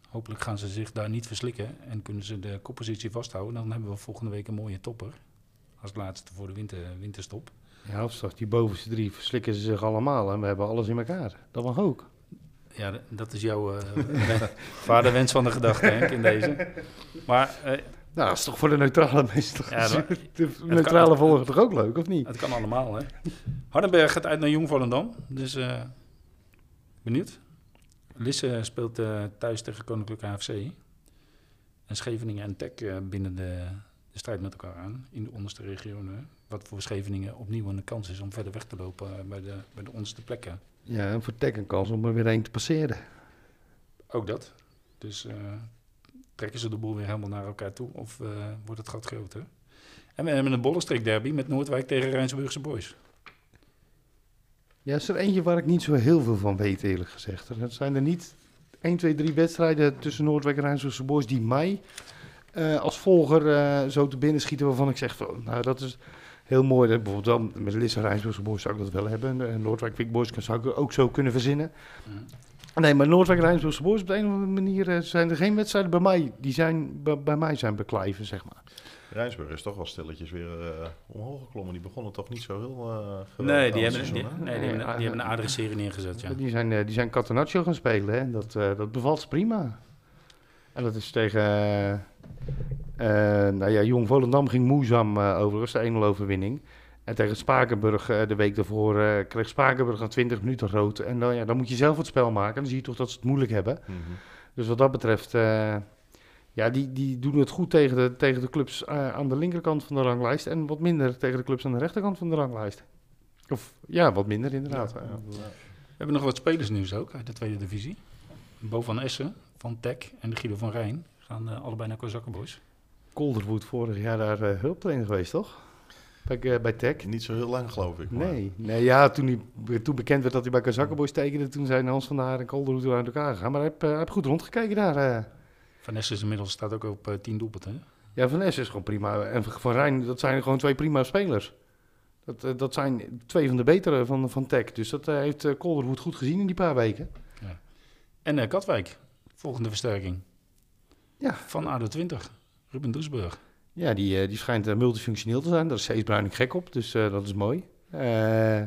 hopelijk gaan ze zich daar niet verslikken en kunnen ze de koppositie vasthouden. Dan hebben we volgende week een mooie topper. Als laatste voor de winter, winterstop. Ja, of straks die bovenste drie verslikken ze zich allemaal en we hebben alles in elkaar. Dat mag ook. Ja, dat is jouw eh, *laughs* wen- vaderwens van de gedachte, Henk, in deze. Maar eh, Nou, dat is toch voor de neutrale mensen toch? Ja, *laughs* de neutrale volger toch ook leuk, of niet? Het kan allemaal, hè. Hardenberg gaat uit naar Jong Volendam. Dus eh, benieuwd. Lisse speelt thuis tegen Koninklijke AFC. En Scheveningen en Tech eh, binnen de, de strijd met elkaar aan in de onderste regionen. Wat voor Scheveningen opnieuw een kans is om verder weg te lopen bij, de, bij de onderste plekken. Ja, en voor Tech een kans om er weer één te passeren. Ook dat. Dus eh, trekken ze de boel weer helemaal naar elkaar toe of eh, wordt het gat groter? En we hebben een bollenstreek derby met Noordwijk tegen Rijnsburgse Boys. Ja, is er eentje waar ik niet zo heel veel van weet, eerlijk gezegd. Er zijn er niet 1, 2, 3 wedstrijden tussen Noordwijk en Rijnsburgse Boys die mij eh, als volger zo te binnen schieten waarvan ik zeg van, nou dat is heel mooi. Dat bijvoorbeeld wel met Lisse Rijnsburgse Boys zou ik dat wel hebben. En Noordwijk Quick Boys kan- zou ik ook zo kunnen verzinnen. Nee, maar Noordwijk Rijnsburgse Boys op de een of andere manier eh, zijn er geen wedstrijden bij mij. Die zijn bij, bij mij zijn beklijven, zeg maar. Rijnsburg is toch wel stilletjes weer eh, omhoog geklommen. Die begonnen toch niet zo heel eh geweldig Nee, die hebben, die, seizoen, nee die, hebben, een- die hebben een aardige serie neergezet, ja. Die zijn, die zijn Catenaccio gaan spelen hè. dat, eh, dat bevalt ze prima. En dat is tegen, eh, eh, nou ja, Jong Volendam ging moeizaam eh, overigens, de 1-0 overwinning. En tegen Spakenburg de week daarvoor kreeg Spakenburg na 20 minuten rood. En dan, ja, dan moet je zelf het spel maken. Dan zie je toch dat ze het moeilijk hebben. Mhm. Dus wat dat betreft, ja, die, die doen het goed tegen de, tegen de clubs aan de linkerkant van de ranglijst. En wat minder tegen de clubs aan de rechterkant van de ranglijst. Of ja, wat minder inderdaad. Ja, ja. We hebben nog wat spelersnieuws ook uit de tweede divisie. Bo van Essen van Tech en de Guido van Rijn gaan eh, allebei naar Kozakkenboys. Kolderwood vorig jaar daar eh, hulptrainer geweest, toch? Bij, eh, bij Tech. Niet zo heel lang, geloof ik. maar- Nee, nee ja, toen, hij, toen bekend werd dat hij bij Kazakkenboys tekende, toen zijn Hans van der Haar en Kolderwood uit elkaar gegaan. Maar hij heeft, eh, hij heeft goed rondgekeken daar. eh. Van Essen is inmiddels staat ook op eh, 10 doelpunten. hè? Ja, Van Es is gewoon prima. En Van Rijn, dat zijn gewoon twee prima spelers. Dat, dat zijn twee van de betere van, van Tech. Dus dat heeft Kolderwood goed gezien in die paar weken. En eh, Katwijk, volgende versterking. Ja. Van ADO 20, Ruben Doesburg. Ja, die, eh, die schijnt eh, multifunctioneel te zijn. Daar is Cees Bruining gek op, dus eh, dat is mooi. Eh,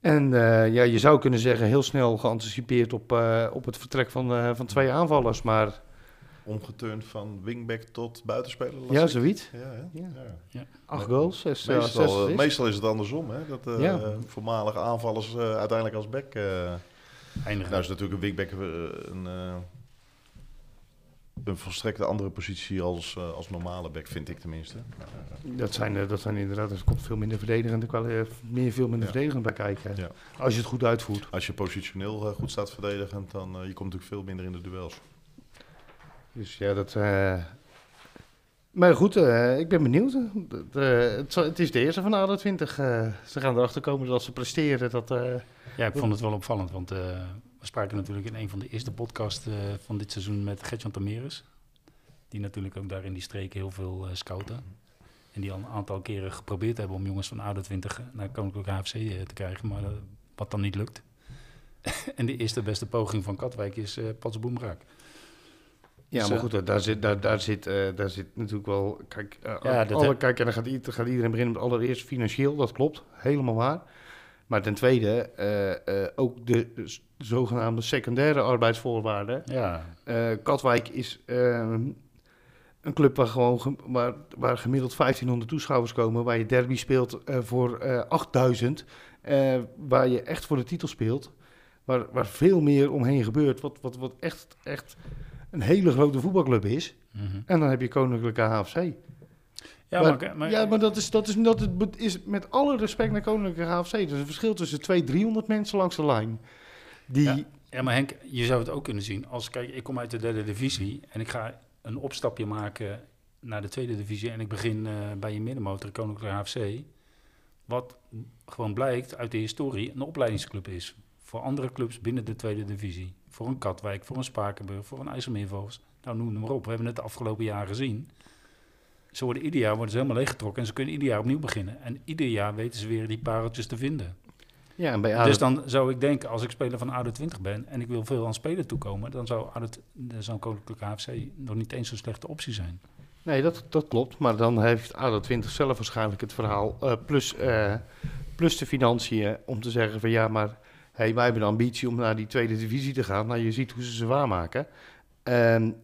en eh, ja, je zou kunnen zeggen, heel snel geanticipeerd op, eh, op het vertrek van, eh, van twee aanvallers. Maar Omgeturnd van wingback tot buitenspeler. ja, zoiets. Ja, hè? Ja. Ja. Acht goals, zes, Meestal, zes assists. meestal is het andersom, hè? Dat eh, Ja. voormalige aanvallers eh, uiteindelijk als back... Eindigen. nou is natuurlijk een wingback eh, een, eh, een volstrekte andere positie als, eh, als normale back, vind ik tenminste. Dat zijn, dat zijn inderdaad, er komt veel minder verdedigende, eh, meer, veel minder Ja. verdedigend bij kijken. Ja. Als je het goed uitvoert. Als je positioneel goed staat verdedigend, dan je komt natuurlijk veel minder in de duels. Dus ja, dat... eh, Maar goed, eh, ik ben benieuwd. Het, eh, het, het is de eerste van ADO 20. eh, ze gaan erachter komen dat ze presteren. Dat, Ja, ik vond het wel opvallend, want we spraken natuurlijk in een van de eerste podcasts van dit seizoen met Gertjan Tameres. Die natuurlijk ook daar in die streken heel veel scouten. En die al een aantal keren geprobeerd hebben om jongens van ADO 20 naar Koninklijke HFC eh, te krijgen, maar wat dan niet lukt. *laughs* en de eerste beste poging van Katwijk is Pats Boemraak. Ja, Dus, maar eh, goed, daar zit, daar, daar, zit, eh, daar zit natuurlijk wel. Kijk, eh, Ja, alle, heb- kijk en dan gaat, gaat iedereen beginnen met allereerst financieel, dat klopt, helemaal waar. Maar ten tweede, ook de zogenaamde secundaire arbeidsvoorwaarden. Ja, Katwijk is eh, een club waar, gewoon waar, waar gemiddeld 1500 toeschouwers komen, waar je derby speelt voor eh 8000, eh, waar je echt voor de titel speelt, waar, waar veel meer omheen gebeurt, wat, wat, wat echt, echt een hele grote voetbalclub is. mhm. En dan heb je Koninklijke HFC. ja, maar, maar, maar- ja, maar dat is, dat is, dat is, is met alle respect naar Koninklijke HFC. Er is een verschil tussen 200, 300 mensen langs de lijn. Die, Ja. Ja, maar Henk, je zou het ook kunnen zien. Als kijk, ik kom uit de derde divisie en ik ga een opstapje maken naar de tweede divisie en ik begin eh, bij je middenmotor Koninklijke HFC. Wat gewoon blijkt uit de historie een opleidingsclub is voor andere clubs binnen de tweede divisie. Voor een Katwijk, voor een Spakenburg, voor een IJsselmeervogels. Nou, noem het maar op. We hebben het de afgelopen jaren gezien. Ze worden ieder jaar worden ze helemaal leeggetrokken en ze kunnen ieder jaar opnieuw beginnen. En ieder jaar weten ze weer die pareltjes te vinden. ja, en bij ADO Dus dan zou ik denken, als ik speler van ADO 20 ben en ik wil veel aan spelen toekomen, dan zou zou Koninklijke HFC nog niet eens zo'n slechte optie zijn. Nee, dat, dat klopt. Maar dan heeft ADO 20 zelf waarschijnlijk het verhaal. eh, plus, eh, plus de financiën om te zeggen van ja, maar hey, wij hebben de ambitie om naar die tweede divisie te gaan. Nou, je ziet hoe ze ze waarmaken. En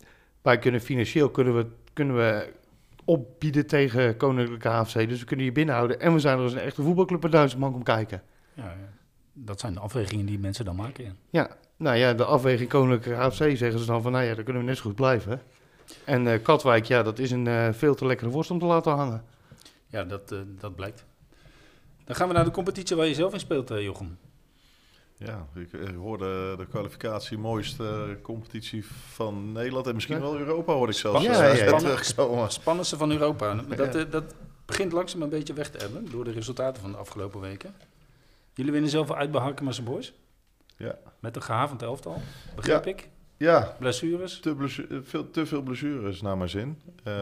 wij kunnen financieel kunnen we, kunnen we opbieden tegen Koninklijke HFC. Dus we kunnen je binnenhouden. En we zijn er als een echte voetbalclub bij duizend man om kijken. Ja, ja. dat zijn de afwegingen die mensen dan maken. Ja. Ja, nou ja, de afweging Koninklijke HFC zeggen ze dan van, nou ja, dan kunnen we net zo goed blijven. En eh, Katwijk, ja, dat is een eh, veel te lekkere worst om te laten hangen. Ja, dat, eh, dat blijkt. Dan gaan we naar de competitie waar je zelf in speelt, Jochem. Ja, ik hoorde de kwalificatie mooiste competitie van Nederland en misschien Ja. wel Europa, hoorde ik zelfs. Ja, eh, ja, ja. Spannendste van Europa. Dat, eh, dat begint langzaam een beetje weg te hebben door de resultaten van de afgelopen weken. Jullie winnen zelf uit bij Harkema's Boys. Ja. Met een gehavend elftal, begrijp ik. Ja, Blessures. te, veel, te veel blessures naar mijn zin.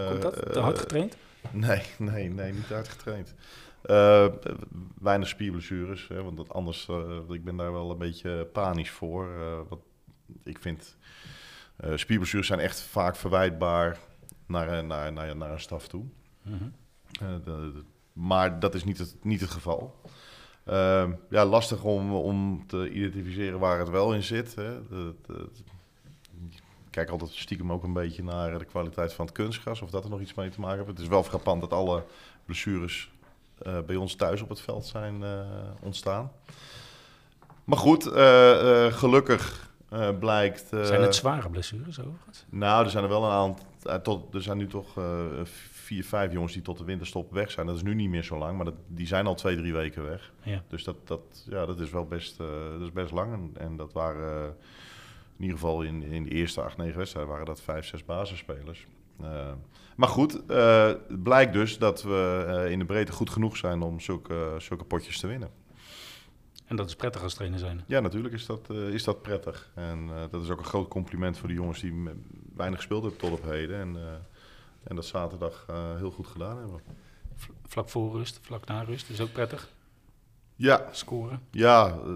Komt dat? Te eh, hard getraind? Nee, nee, nee, niet hard getraind. Eh, weinig spierblessures, hè, want dat anders, eh, ik ben daar wel een beetje panisch voor. eh, want ik vind, spierblessures zijn echt vaak verwijtbaar naar, naar, naar, naar een staf toe. Mhm. De- de- maar dat is niet het, niet het geval. Ehm, ja, lastig om, om te identificeren waar het wel in zit. Hè. De- de- ik kijk altijd stiekem ook een beetje naar de kwaliteit van het kunstgras, of dat er nog iets mee te maken heeft. Het is wel frappant dat alle blessures eh, bij ons thuis op het veld zijn eh, ontstaan. Maar goed, eh, gelukkig blijkt... Zijn het zware blessures overigens? nou, er zijn er wel een aantal. Tot, er zijn nu toch vier, vijf jongens die tot de winterstop weg zijn. Dat is nu niet meer zo lang, maar dat, die zijn al twee, drie weken weg. Ja. Dus dat, dat, ja, dat is wel best, dat is best lang. En, en dat waren in ieder geval in, in de eerste acht, negen wedstrijden waren dat vijf, zes basisspelers. Eh, maar goed, eh, het blijkt dus dat we eh, in de breedte goed genoeg zijn om zulke, zulke potjes te winnen. En dat is prettig als trainer zijn. Ja, natuurlijk is dat, eh, is dat prettig. En eh, dat is ook een groot compliment voor de jongens die weinig gespeeld hebben tot op heden. En, eh, en dat zaterdag eh, heel goed gedaan hebben. Vlak voor rust, vlak na rust is ook prettig. Ja, Scoren. ja eh,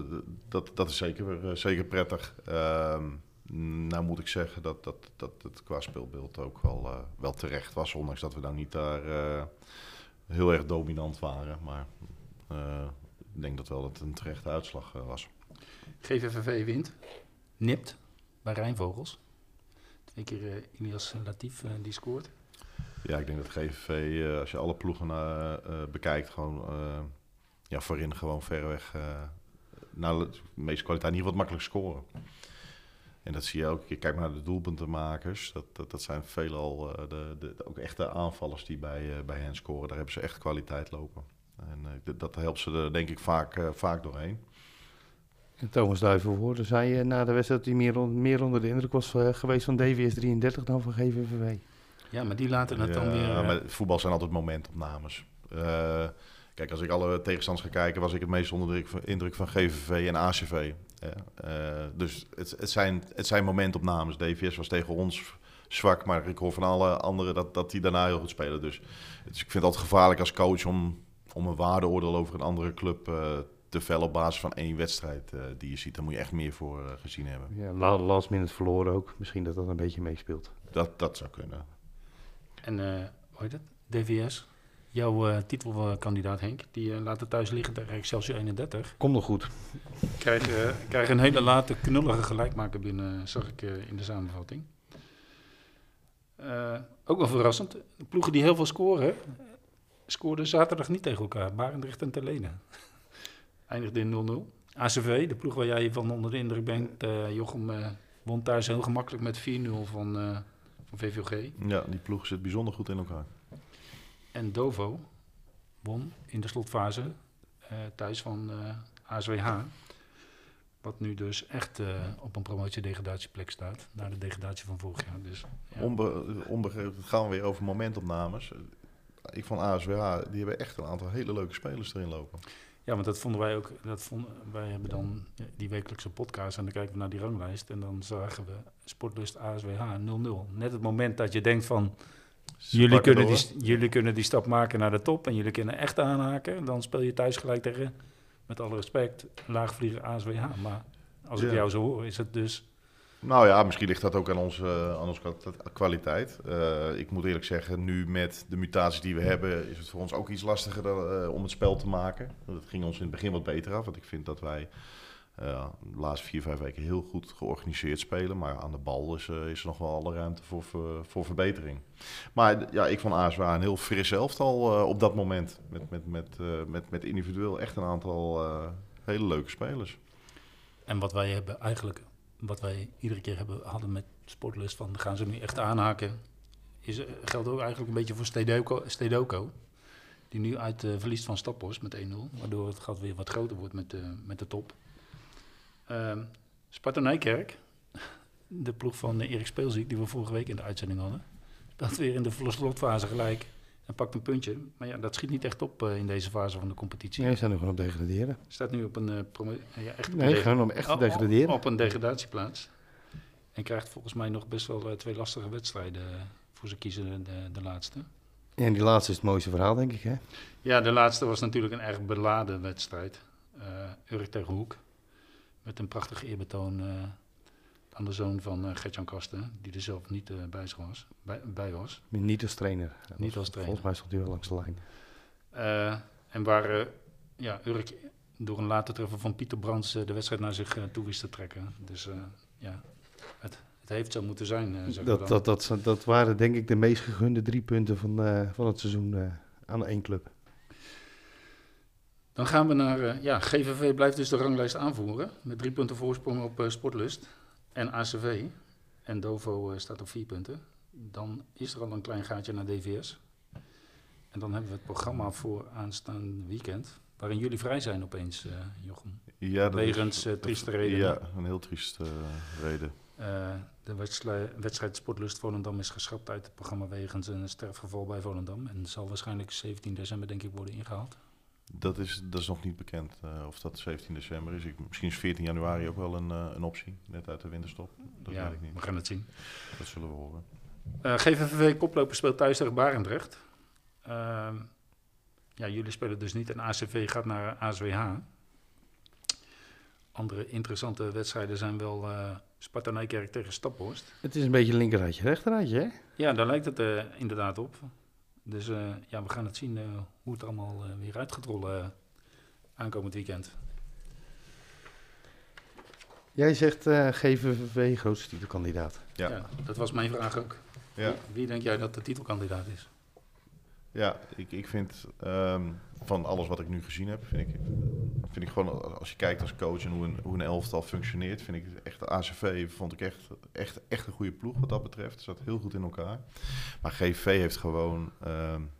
dat, dat is zeker, eh, zeker prettig. Ehm, nou moet ik zeggen dat, dat, dat het qua speelbeeld ook wel, eh, wel terecht was. Ondanks dat we dan niet daar eh, heel erg dominant waren. Maar eh, ik denk dat wel dat het een terechte uitslag was. GVVV wint. Nipt bij Rijnvogels. Twee keer Ilias Latief die scoort. Ja, ik denk dat GVV, als je alle ploegen bekijkt, gewoon ja, voorin gewoon verreweg nou, de meeste kwaliteit in ieder geval het makkelijk scoren. En dat zie je ook. Je kijkt maar naar de doelpuntenmakers. Dat, dat, dat zijn veelal uh, de, de, de, ook echte aanvallers die bij, uh, bij hen scoren. Daar hebben ze echt kwaliteit lopen. En uh, dat, helpt ze er denk ik vaak, uh, vaak doorheen. En Thomas Duivenvoorde zei uh, na de wedstrijd dat hij meer, on, meer onder de indruk was uh, geweest van DVS 33 dan van GVVV. Ja, maar die laten het ja, dan weer... Ja, maar voetbal zijn altijd momentopnames. Kijk, als ik alle tegenstanders ga kijken, was ik het meest onder de indruk van GVV en ACV. Uh, dus het, het, zijn, het zijn momentopnames. DVS was tegen ons zwak, maar ik hoor van alle anderen dat, dat die daarna heel goed spelen. Dus, dus ik vind het altijd gevaarlijk als coach om, om een waardeoordeel over een andere club uh, te vellen op basis van één wedstrijd uh, die je ziet. Daar moet je echt meer voor uh, gezien hebben. Ja, last minute verloren ook. Misschien dat dat een beetje meespeelt. Dat, dat zou kunnen. En uh, hoe heet het? DVS, jouw uh, titelkandidaat Henk, die uh, laat het thuis liggen tegen Excelsior 31. Komt nog goed. Krijg, uh, krijg een hele late knullige gelijkmaker binnen, zag ik uh, in de samenvatting. Uh, ook wel verrassend. De ploegen die heel veel scoren, scoorden zaterdag niet tegen elkaar. Barendrecht en Terlenen. *laughs* Eindigde in 0-0. ACV, de ploeg waar jij van onder de indruk bent. Uh, Jochem uh, won thuis heel gemakkelijk met 4-0 van, uh, van VVG. Ja, die ploeg zit bijzonder goed in elkaar. En Dovo won in de slotfase uh, thuis van uh, ASWH. Wat nu dus echt uh, op een promotie-degradatieplek staat. Na de degradatie van vorig jaar. Dus, ja. Onbe onbegrepen, het gaan we weer over momentopnames. Ik vond ASWH, die hebben echt een aantal hele leuke spelers erin lopen. Ja, want dat vonden wij ook. Dat vonden, wij hebben dan die wekelijkse podcast en dan kijken we naar die ranglijst. En dan zagen we Sportlust ASWH 0-0. Net het moment dat je denkt van... Jullie kunnen, die, jullie kunnen die stap maken naar de top en jullie kunnen echt aanhaken. Dan speel je thuis gelijk tegen, met alle respect, laagvlieger ASWH. Maar als ik jou zo hoor, is het dus... Nou ja, misschien ligt dat ook aan onze, aan onze kwaliteit. Uh, ik moet eerlijk zeggen, nu met de mutaties die we hebben, is het voor ons ook iets lastiger dan, uh, om het spel te maken. Dat ging ons in het begin wat beter af, want ik vind dat wij eh, de laatste vier, vijf weken heel goed georganiseerd spelen. Maar aan de bal is, eh, is er nog wel alle ruimte voor, voor, verbetering. Maar ja, ik vond ASWA een heel fris elftal uh, op dat moment. Met, met, met, uh, met, met individueel echt een aantal uh, hele leuke spelers. En wat wij hebben eigenlijk, wat wij iedere keer hebben, hadden met Sportlust van gaan ze nu echt aanhaken. Is, geldt ook eigenlijk een beetje voor Stedoco. Die nu uit uh, verliest van Staphorst met 1-0. Waardoor het gat weer wat groter wordt met, uh, met de top. Uh, Sparta Nijkerk, *laughs* de ploeg van Erik Speelziek, die we vorige week in de uitzending hadden. Speelt weer in de slotfase gelijk en pakt een puntje. Maar ja, dat schiet niet echt op uh, in deze fase van de competitie. Nee, ze zijn nog gewoon op degraderen. Staat nu op een... Uh, ja, echt nee, gewoon om echt te degraderen. Op, op een degradatieplaats. En krijgt volgens mij nog best wel uh, twee lastige wedstrijden voor ze kiezen, de, de laatste. Ja, en die laatste is het mooiste verhaal, denk ik, hè? Ja, de laatste was natuurlijk een erg beladen wedstrijd. Uh, Urk tegen Hoek. Met een prachtig eerbetoon uh, aan de zoon van uh, Gertjan Kasten, die er zelf niet uh, bij, was, bij, bij, was. Niet als trainer. Niet als trainer. Volgens mij stond hij wel langs de lijn. en waar ja, Urk door een later treffen van Pieter Brands de wedstrijd naar zich toe wist te trekken. Dus ja, het, het heeft zo moeten zijn. zeg dat, dat, dat, dat, waren denk ik de meest gegunde drie punten van, van het seizoen aan één club. Dan gaan we naar, uh, ja, GVV blijft dus de ranglijst aanvoeren. Met drie punten voorsprong op uh, Sportlust en ACV. En Dovo uh, staat op vier punten. Dan is er al een klein gaatje naar DVS. En dan hebben we het programma voor aanstaand weekend. Waarin jullie vrij zijn opeens, Jochem. Ja, dat Wegens is, trieste redenen. Ja, een heel trieste reden. de wedstrijd, wedstrijd Sportlust Volendam is geschrapt uit het programma wegens een sterfgeval bij Volendam. En zal waarschijnlijk 17 december denk ik worden ingehaald. Dat is, dat is nog niet bekend uh, of dat 17 december is. Ik, misschien is 14 januari ook wel een, uh, een optie, net uit de winterstop. Dat ja, weet ik niet. we gaan het zien. Dat zullen we horen. Uh, GVV koploper speelt thuis tegen Barendrecht. Ehm, ja, jullie spelen dus niet en ACV gaat naar ASWH. Andere interessante wedstrijden zijn wel Sparta Nijkerk tegen Staphorst. Het is een beetje linkerraadje, rechterraadje, hè? Ja, daar lijkt het inderdaad op. Dus uh, ja, we gaan het zien uh, hoe het allemaal uh, weer uit gaat rollen aankomend weekend. Jij zegt GVV grootste titelkandidaat. Ja. ja. dat was mijn vraag ook. Ja. Wie, wie, denk jij dat de titelkandidaat is? Ja, ik, ik vind um, van alles wat ik nu gezien heb, vind ik, vind ik gewoon als je kijkt als coach en hoe een, hoe een elftal functioneert, vind ik echt de ACV vond ik echt, echt, echt een goede ploeg wat dat betreft. Zat heel goed in elkaar. Maar GV heeft gewoon, um,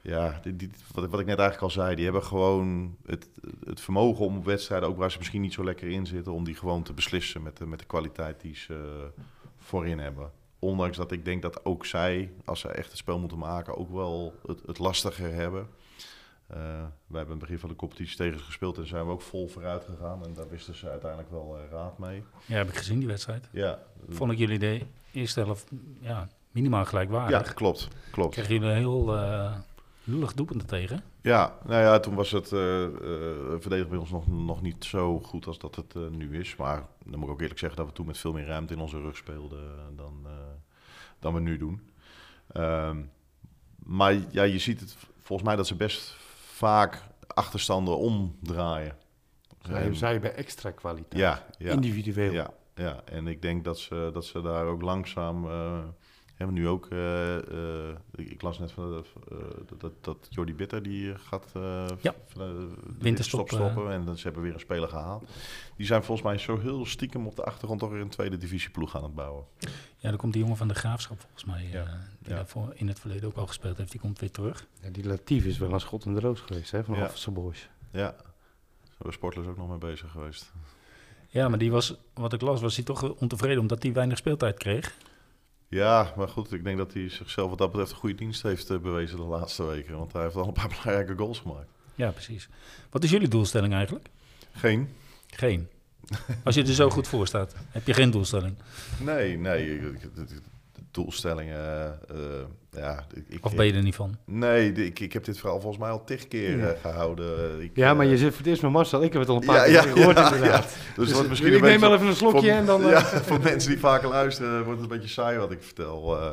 ja, die, wat, wat ik net eigenlijk al zei, die hebben gewoon het, het vermogen om wedstrijden, ook waar ze misschien niet zo lekker in zitten, om die gewoon te beslissen met de, met de kwaliteit die ze voorin hebben. Ondanks dat ik denk dat ook zij, als ze echt het spel moeten maken, ook wel het, het lastiger hebben. Uh, wij hebben het begin van de competitie tegen ze gespeeld en zijn we ook vol vooruit gegaan. En daar wisten ze uiteindelijk wel uh, raad mee. Ja, heb ik gezien die wedstrijd. Ja. Vond ik jullie de eerste helft ja, minimaal gelijkwaardig. Ja, klopt. klopt. Kregen jullie heel uh, lullig doelpunten tegen? Ja, nou ja, toen was het uh, verdedigen bij ons nog, nog niet zo goed als dat het uh, nu is. Maar dan moet ik ook eerlijk zeggen dat we toen met veel meer ruimte in onze rug speelden dan, dan we nu doen. Um, maar ja, je ziet het volgens mij dat ze best vaak achterstanden omdraaien. Zij, zij bij extra kwaliteit. Ja, ja, individueel. Ja, ja, en ik denk dat ze, dat ze daar ook langzaam uh, hebben nu ook. Uh, uh, ik las net van, dat, dat Jordi Bitter die gaat ja. de winterstop stoppen en ze hebben weer een speler gehaald. Die zijn volgens mij zo heel stiekem op de achtergrond toch weer een tweede divisieploeg aan het bouwen. Ja, dan komt die jongen van de Graafschap volgens mij, ja. die ja. daarvoor in het verleden ook al gespeeld heeft. Die komt weer terug. Ja, die Latief is wel een schot in de roos geweest hè, van Ja. Officer Boys. Ja, daar zijn sportlers ook nog mee bezig geweest. Ja, maar die was, wat ik las, was hij toch ontevreden omdat hij weinig speeltijd kreeg. Ja, maar goed, ik denk dat hij zichzelf wat dat betreft een goede dienst heeft uh, bewezen de laatste weken. Want hij heeft al een paar *laughs* belangrijke goals gemaakt. Ja, precies. Wat is jullie doelstelling eigenlijk? Geen. Geen. Als je er zo goed voor staat, heb je geen doelstelling. Nee, nee. Doelstellingen, uh, ja. Ik, of ben je er niet van? Nee, ik, ik heb dit verhaal volgens mij al tig keer ja. gehouden. Ik, ja, maar je zit voor het eerst met Marcel. Ik heb het al een paar ja, keer gehoord ja, inderdaad. Ja. Dus, dus misschien ik neem wel even een slokje voor, en dan... Uh... *laughs* Ja, voor mensen die vaker luisteren wordt het een beetje saai wat ik vertel. Uh,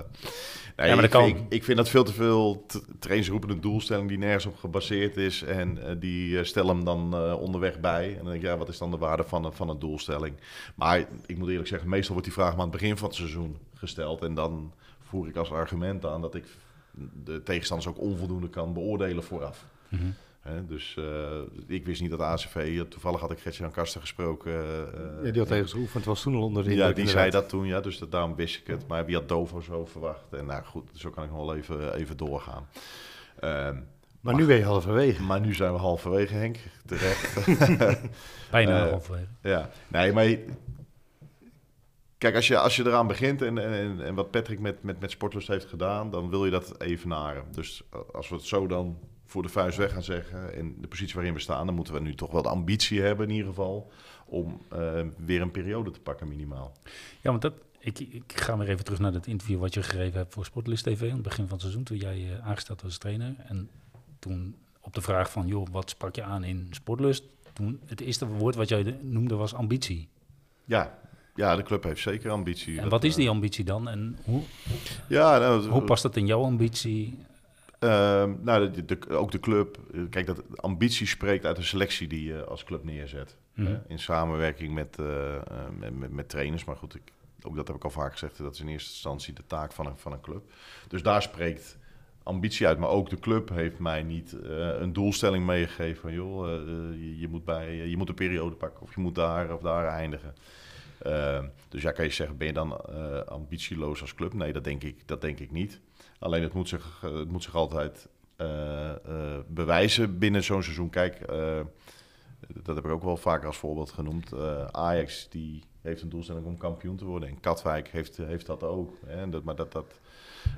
Nee, Ja, maar ik, dat kan. vind, ik, ik vind dat veel te veel trainers roepen een doelstelling die nergens op gebaseerd is. En eh, die eh, stellen hem dan eh, onderweg bij. En dan denk ik, ja, wat is dan de waarde van, van een doelstelling? Maar ik moet eerlijk zeggen, meestal wordt die vraag maar aan het begin van het seizoen gesteld. En dan voer ik als argument aan dat ik de tegenstanders ook onvoldoende kan beoordelen vooraf. Mhm. Hè, dus eh, ik wist niet dat ACV, toevallig had ik Gert-Jan Kasten gesproken. eh, Ja, die had tegen geoefend, het was toen al onder de ja, die zei dat toen, ja, dus dat, daarom wist ik het. Maar wie had Dovo zo verwacht? En nou goed, zo kan ik nog wel even, even doorgaan. Ehm, Maar nu ben je halverwege. maar nu zijn we halverwege, Henk. Terecht. *laughs* Bijna Eh, halverwege. ja, nee, maar... Kijk, als je, als je eraan begint en, en, en wat Patrick met, met, met Sportlust heeft gedaan, dan wil je dat evenaren. Dus als we het zo dan voor de vuist weg gaan zeggen, en de positie waarin we staan, dan moeten we nu toch wel de ambitie hebben in ieder geval, om eh, weer een periode te pakken minimaal. Ja, want dat, ik, ik ga weer even terug naar het interview wat je gegeven hebt voor Sportlist TV aan het begin van het seizoen, toen jij eh, aangesteld was als trainer. En toen op de vraag van, joh, wat sprak je aan in Sportlust? Toen het eerste woord wat jij de- noemde was ambitie. Ja, ja, de club heeft zeker ambitie. En Dat, wat is eh, die ambitie dan? En hoe, Ja, nou, hoe past dat in jouw ambitie? Ehm, nou, de, de- ook de club. eh, Kijk, dat ambitie spreekt uit de selectie die je als club neerzet. Mhm. hè, in samenwerking met, eh, eh, met, met, met trainers. Maar goed, ik, ook dat heb ik al vaak gezegd. Dat is in eerste instantie de taak van een, van een club. Dus daar spreekt ambitie uit. Maar ook de club heeft mij niet eh, een doelstelling meegegeven. Van joh, eh, eh, je, je moet bij, je moet een periode pakken. Of je moet daar of daar eindigen. Ehm, dus ja, kan je zeggen, ben je dan eh, ambitieloos als club? Nee, dat denk ik, dat denk ik niet. Alleen het moet zich, eh, het moet zich altijd eh, bewijzen binnen zo'n seizoen. Kijk, dat heb ik ook wel vaker als voorbeeld genoemd. Ajax die heeft een doelstelling om kampioen te worden. En Katwijk heeft, heeft dat ook. Hè? Maar dat, dat,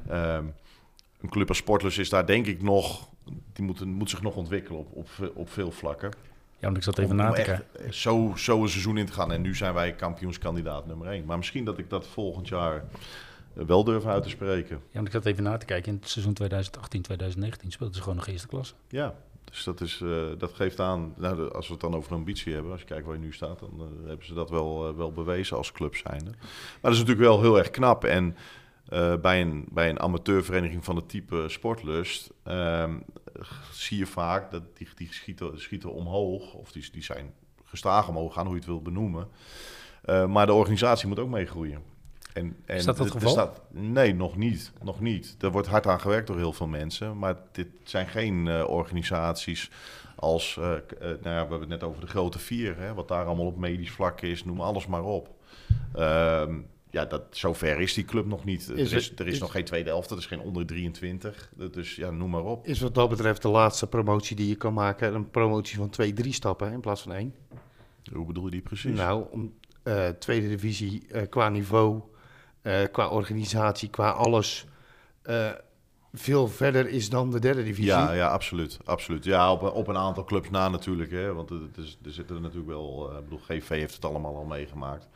ehm, een club als Sportlers is daar denk ik nog... Die moet, moet zich nog ontwikkelen op, op, op veel vlakken. Ja, want ik zat even Om- na te kijken. Zo, zo een seizoen in te gaan. En nu zijn wij kampioenskandidaat nummer 1. Maar misschien dat ik dat volgend jaar eh, wel durf uit te spreken. Ja, want ik zat even na te kijken. In het seizoen 2018-2019 speelden ze gewoon nog eerste klasse. Ja, dus dat, is, eh, dat geeft aan, nou, als we het dan over ambitie hebben, als je kijkt waar je nu staat, dan eh, hebben ze dat wel, wel bewezen als club zijnde. Maar dat is natuurlijk wel heel erg knap. En eh, bij, een, bij een amateurvereniging van het type Sportlust ehm, zie je vaak dat die, die schieten, schieten omhoog, of die, die zijn gestaag omhoog gaan, hoe je het wil benoemen. Eh, maar de organisatie moet ook meegroeien. En, en Is dat het geval? staat- nee, nog niet. Nog niet. Er wordt hard aan gewerkt door heel veel mensen. Maar dit zijn geen eh, organisaties als... nou ja, we hebben het net over de grote vier. Hè, wat daar allemaal op medisch vlak is. Noem alles maar op. Ehm, ja, dat, zover is die club nog niet. Is er is, er is, is- nog geen tweede helft. Er is geen onder 23. Dus ja, noem maar op. Is wat dat betreft de laatste promotie die je kan maken een promotie van twee, drie stappen in plaats van één. Hoe bedoel je die precies? Nou, om, eh, tweede divisie eh, qua niveau, eh, qua organisatie, qua alles veel verder is dan de derde divisie. Ja, ja, absoluut. absoluut. Ja, op, een- op een aantal clubs na natuurlijk. Hè, want er, is- zitten er natuurlijk wel... Ik bedoel, GV heeft het allemaal al meegemaakt.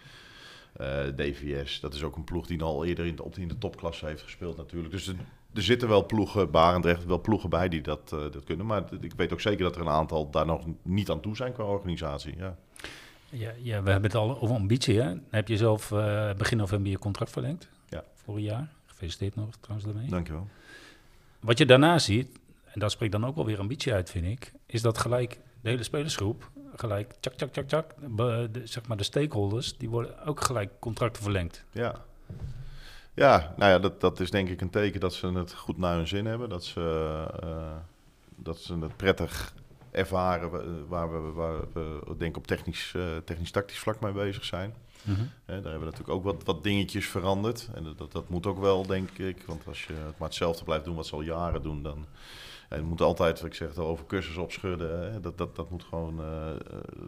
Eh, DVS, dat is ook een ploeg die al eerder in de, op, in de topklasse heeft gespeeld natuurlijk. Dus er, er zitten wel ploegen, Barendrecht, wel ploegen bij die dat, eh, dat kunnen. Maar ik weet ook zeker dat er een aantal daar nog niet aan toe zijn qua organisatie. Ja. Ja, ja, we hebben het al over ambitie. Hè? Heb je zelf eh, begin november je contract verlengd. Ja. Voor een jaar. Gefeliciteerd nog trouwens daarmee. Dankjewel. Wat je daarna ziet, en dat spreekt dan ook wel weer ambitie uit, vind ik, is dat gelijk de hele spelersgroep, gelijk tjak, tjak, tjak, tjak, de, zeg maar de stakeholders, die worden ook gelijk contracten verlengd. Ja. Ja, nou ja, dat, dat is denk ik een teken dat ze het goed naar hun zin hebben. Dat ze, eh, dat ze het prettig ervaren wa- waar we, waar we denk ik op technisch, eh, technisch-tactisch vlak mee bezig zijn. Hè, daar hebben we natuurlijk ook wat, wat dingetjes veranderd. En dat, dat, dat moet ook wel, denk ik. Want als je het maar hetzelfde blijft doen wat ze al jaren doen, dan... Het moet altijd, wat ik zeg, het al over cursus opschudden. Hè, dat, dat, dat, moet gewoon, eh, eh,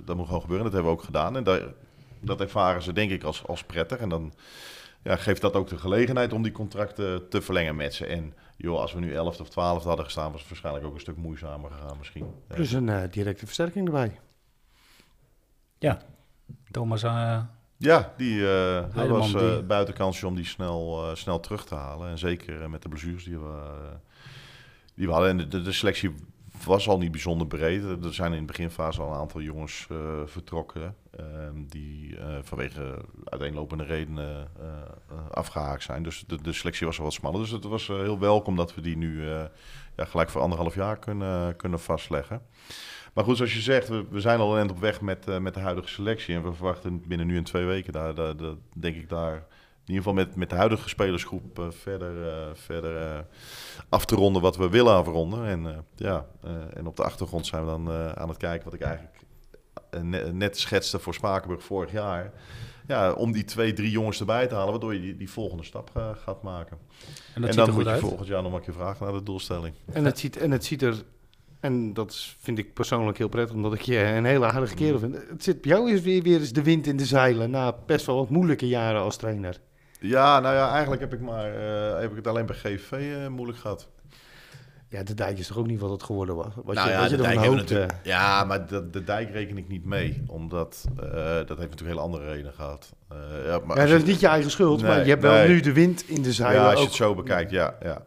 dat moet gewoon gebeuren. Dat hebben we ook gedaan. En daar, dat ervaren ze denk ik als, als prettig. En dan ja, geeft dat ook de gelegenheid om die contracten te verlengen met ze. En joh, als we nu 11 of 12 hadden gestaan, was het waarschijnlijk ook een stuk moeizamer gegaan misschien. Ja. Plus een eh, directe versterking erbij. Thomas, eh, Ja, die, eh dat was eh die- buitenkansje om die snel, eh, snel terug te halen. En zeker eh, met de blessures die we, eh, die we hadden. En de, selectie was al niet bijzonder breed. Er zijn in de beginfase al een aantal jongens eh, vertrokken. ehm, die eh, vanwege uiteenlopende redenen eh, eh, afgehaakt zijn. Dus de, selectie was al wat smaller. Dus het was heel welkom dat we die nu ja, gelijk voor anderhalf jaar kunnen, kunnen vastleggen. Maar goed, zoals je zegt, we, we zijn al een eind op weg met, met de huidige selectie. En we verwachten binnen nu en twee weken, daar, daar denk ik daar in ieder geval met, met de huidige spelersgroep eh, verder, eh, verder eh, af te ronden wat we willen afronden. En, eh, ja, eh, en op de achtergrond zijn we dan eh, aan het kijken wat ik eigenlijk ne- net schetste voor Spakenburg vorig jaar. Ja, om die twee, drie jongens erbij te halen, waardoor je die, die volgende stap gaat maken. En dat en ziet dan er moet goed je uit. volgend jaar nog maar een keer vragen naar de doelstelling. En het ziet, en het ziet er, en dat vind ik persoonlijk heel prettig, omdat ik je een hele aardige kerel vind. Het zit bij jou is weer, weer eens de wind in de zeilen na best wel wat moeilijke jaren als trainer. Ja, nou ja, eigenlijk heb ik, maar, eh, heb ik het alleen bij GVV eh, moeilijk gehad. Ja, de dijk is toch ook niet wat het geworden was? Wat Nou je, ja, wat je de dijk hoopte. natuurlijk- Ja, maar de, de dijk reken ik niet mee. Omdat eh, dat heeft natuurlijk hele andere redenen gehad. Eh, ja, maar Ja, dat is niet je eigen schuld, maar je hebt wel nu de wind in de zeilen. Ja, als je het zo bekijkt, ja. Ja,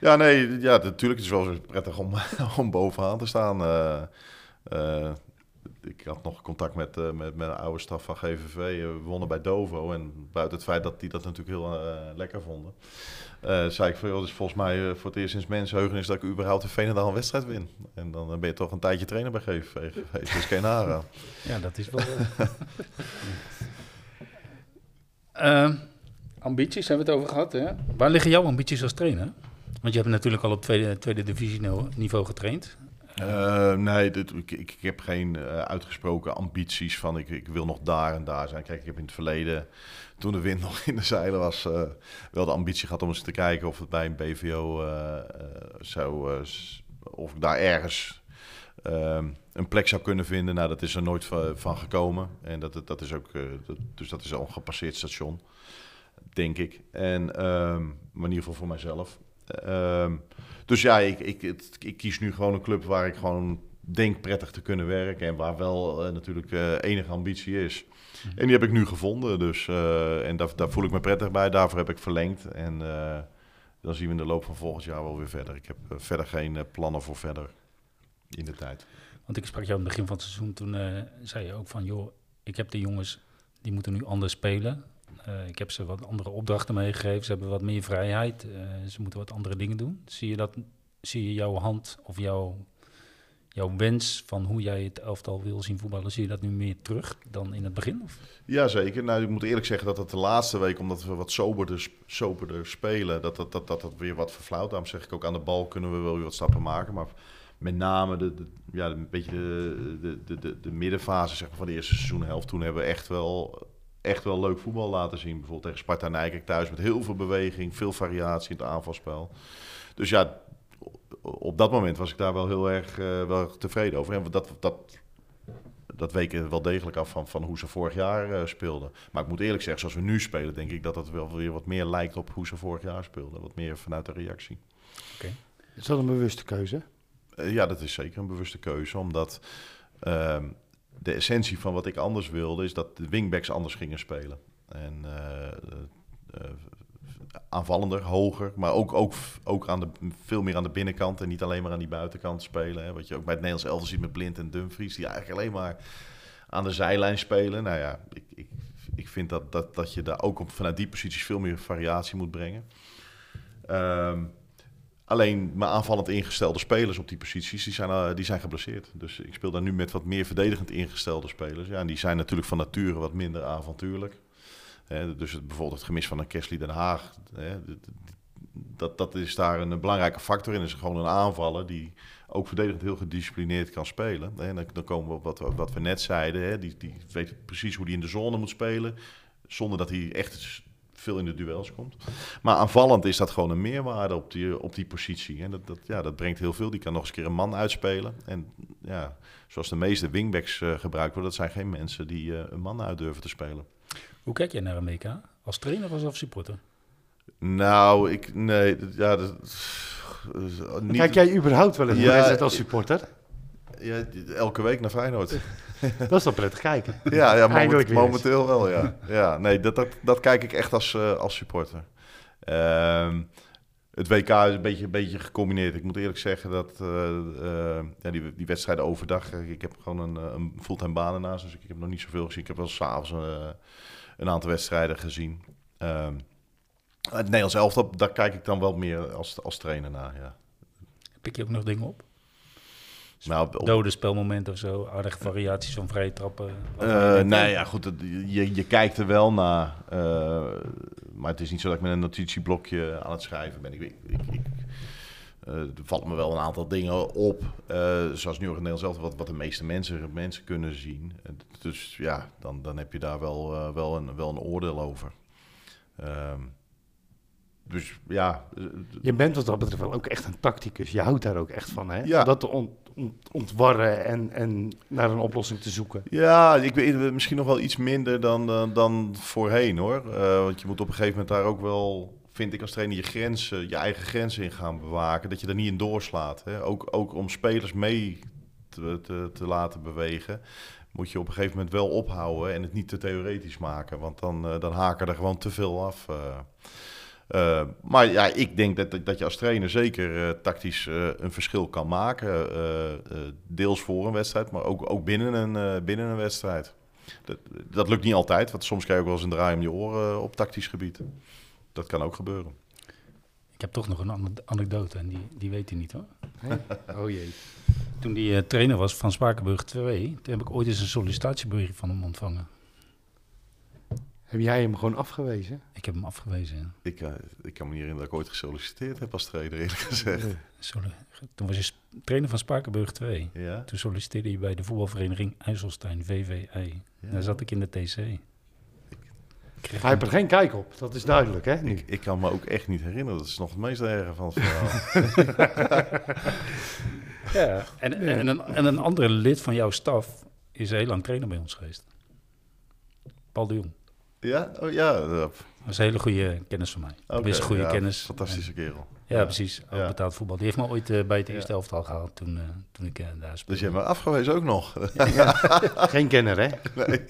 ja nee, ja, natuurlijk is het wel zo prettig om, *laughs* om bovenaan te staan. Eh, eh, ik had nog contact met, eh, met mijn oude staf van GVV. Eh, We wonnen bij Dovo. En buiten het feit dat die dat natuurlijk heel eh, lekker vonden. eh, zei ik van, joh, dus volgens mij eh, voor het eerst sinds mensheugen is dat ik überhaupt in Veenendaal een wedstrijd win. En dan ben je toch een tijdje trainer bij GVV geweest. Dus geen. *laughs* Ja, dat is wel... eh. *laughs* Eh, ambities hebben we het over gehad, hè? Waar liggen jouw ambities als trainer? Want je hebt natuurlijk al op tweede, tweede divisie niveau getraind. Eh, nee, ik, ik, heb geen eh, uitgesproken ambities van ik, ik wil nog daar en daar zijn. Kijk, ik heb in het verleden, toen de wind *laughs* nog in de zeilen was, eh, wel de ambitie gehad om eens te kijken of het bij een BVO zou, of ik daar ergens ehm, een plek zou kunnen vinden. Nou, dat is er nooit van, gekomen. En dat, dat, is ook, dus dat is al een gepasseerd station, denk ik. En, ehm, maar in ieder geval voor mijzelf. Ehm, dus ja, ik, ik, het- ik kies nu gewoon een club waar ik gewoon denk prettig te kunnen werken. En waar wel eh, natuurlijk eh, enige ambitie is. En die heb ik nu gevonden. Dus, eh, en daar, daar voel ik me prettig bij. Daarvoor heb ik verlengd. En dan zien we in de loop van volgend jaar wel weer verder. Ik heb verder geen plannen voor verder in de tijd. Want ik sprak jou aan het begin van het seizoen, toen zei je ook van... joh, ik heb de jongens, die moeten nu anders spelen. Eh, ik heb ze wat andere opdrachten meegegeven. Ze hebben wat meer vrijheid. Eh, ze moeten wat andere dingen doen. Zie je, dat, zie je jouw hand of jouw, jouw wens van hoe jij het elftal wil zien voetballen... zie je dat nu meer terug dan in het begin? Of? Jazeker. Nou, ik moet eerlijk zeggen dat het de laatste week, omdat we wat soberder, soberder spelen, dat dat, dat, dat dat weer wat verflauwt. Daarom zeg ik ook aan de bal kunnen we wel weer wat stappen maken. Maar met name de, ja, een beetje de, de, de, de, de middenfase van de eerste seizoenhelft. Toen hebben we echt wel, echt wel leuk voetbal laten zien. Bijvoorbeeld tegen Sparta Nijkerk thuis met heel veel beweging, veel variatie in het aanvalspel. Dus ja, op dat moment was ik daar wel heel erg eh, wel tevreden over. En dat, dat, dat week wel degelijk af van, van hoe ze vorig jaar eh, speelden. Maar ik moet eerlijk zeggen, zoals we nu spelen, denk ik dat het wel weer wat meer lijkt op hoe ze vorig jaar speelden. Wat meer vanuit de reactie. Is dat een bewuste keuze? Eh, ja, dat is zeker een bewuste keuze, omdat ehm, de essentie van wat ik anders wilde, is dat de wingbacks anders gingen spelen. En eh, eh, aanvallender, hoger, maar ook, ook, ook aan de, veel meer aan de binnenkant en niet alleen maar aan die buitenkant spelen. Hè. Wat je ook bij het Nederlands elftal ziet met Blind en Dumfries, die eigenlijk alleen maar aan de zijlijn spelen. Nou ja, ik, ik, ik vind dat, dat, dat je daar ook op, vanuit die posities veel meer variatie moet brengen. Ehm, alleen mijn aanvallend ingestelde spelers op die posities, die zijn, eh, die zijn geblesseerd. Dus ik speel daar nu met wat meer verdedigend ingestelde spelers. Ja, en die zijn natuurlijk van nature wat minder avontuurlijk. Dus bijvoorbeeld het gemis van een Kesley Den Haag, dat, dat is daar een belangrijke factor in. is gewoon een aanvaller die ook verdedigend heel gedisciplineerd kan spelen. En dan, dan komen we op wat, wat we net zeiden. Die, die weet precies hoe hij in de zone moet spelen, zonder dat hij echt veel in de duels komt. Maar aanvallend is dat gewoon een meerwaarde op die, op die positie. En dat, dat, ja, dat brengt heel veel. Die kan nog eens een keer een man uitspelen. En ja, zoals de meeste wingbacks eh, gebruikt worden, dat zijn geen mensen die eh, een man uit durven te spelen. Hoe kijk jij naar een WK? Als trainer of als supporter? Nou, ik, nee, ja, dat, eh, niet, Kijk jij überhaupt wel eens Ja, naar als ik- supporter? Ja, elke week naar Feyenoord. *laughs* Dat is dan prettig kijken. Ja, ja moment, momenteel wel, ja. *laughs* ja nee, dat, dat, dat kijk ik echt als, eh, als supporter. Ehm, het WK is een beetje, een beetje gecombineerd. Ik moet eerlijk zeggen dat uh, uh, ja, die, die wedstrijden overdag... ik heb gewoon een, een fulltime baan ernaast, dus ik, heb nog niet zoveel gezien. Ik heb wel s'avonds uh, een aantal wedstrijden gezien. Ehm, het Nederlands elftal, daar kijk ik dan wel meer als, als trainer naar, ja. Pik je ook nog dingen op? Nou, op, Dode spelmomenten of zo, aardige variaties van vrije trappen. Uh, nee, ja, goed, je, je kijkt er wel naar. Uh, maar het is niet zo dat ik met een notitieblokje aan het schrijven ben. Ik, ik, ik uh, er valt me wel een aantal dingen op, zoals nu ook in Nederland zelf, wat, wat de meeste mensen, mensen kunnen zien. Dus ja, dan, dan heb je daar wel, wel, een, wel een oordeel over. Ehm, dus ja. Je bent wat dat betreft wel ook echt een tacticus. Je houdt daar ook echt van, hè? Ja. Dat te ont, ont, ontwarren en, en naar een oplossing te zoeken. Ja, ik weet misschien nog wel iets minder dan, dan, dan voorheen, hoor. Uh, want je moet op een gegeven moment daar ook wel, vind ik als trainer, je grenzen, je eigen grenzen in gaan bewaken. Dat je er niet in doorslaat. Hè? Ook, ook om spelers mee te, te, te laten bewegen moet je op een gegeven moment wel ophouden en het niet te theoretisch maken. Want dan, uh, dan haken er gewoon te veel af. Uh, uh, maar ja, ik denk dat, dat je als trainer zeker tactisch een verschil kan maken. deels voor een wedstrijd, maar ook, ook binnen, een, binnen een wedstrijd. Dat, dat lukt niet altijd, want soms krijg je ook wel eens een draai om je oren op tactisch gebied. Dat kan ook gebeuren. Ik heb toch nog een anekdote en die, die weet hij niet hoor. Oh jee. Toen die uh, trainer was van Spakenburg 2, toen heb ik ooit eens een sollicitatiebrief van hem ontvangen. Heb jij hem gewoon afgewezen? Ik heb hem afgewezen, ja. Ik, uh, ik kan me niet herinneren dat ik ooit gesolliciteerd heb als trainer, eerlijk gezegd. Toen was je trainer van Spakenburg 2. Ja? Toen solliciteerde je bij de voetbalvereniging IJsselstein, VVI. Ja. Daar zat ik in de TC. Hij heeft er geen kijk op, dat is duidelijk, hè? Nu. Ik, ik, kan me ook echt niet herinneren. Dat is nog het meest erge van het verhaal. *laughs* *laughs* ja, en, en, een, en een andere lid van jouw staf is heel lang trainer bij ons geweest. Paul de Jong. Ja? Oh ja. Dat is een hele goede kennis van mij. Okay, is een goede ja, kennis. Fantastische kerel. Ja, precies. Ja. Betaald voetbal. Die heeft me ooit uh, bij het eerste ja. elftal gehaald toen, uh, toen ik uh, daar speelde. Dus je hebt me afgewezen ook nog? *laughs* Geen kenner, hè? Nee.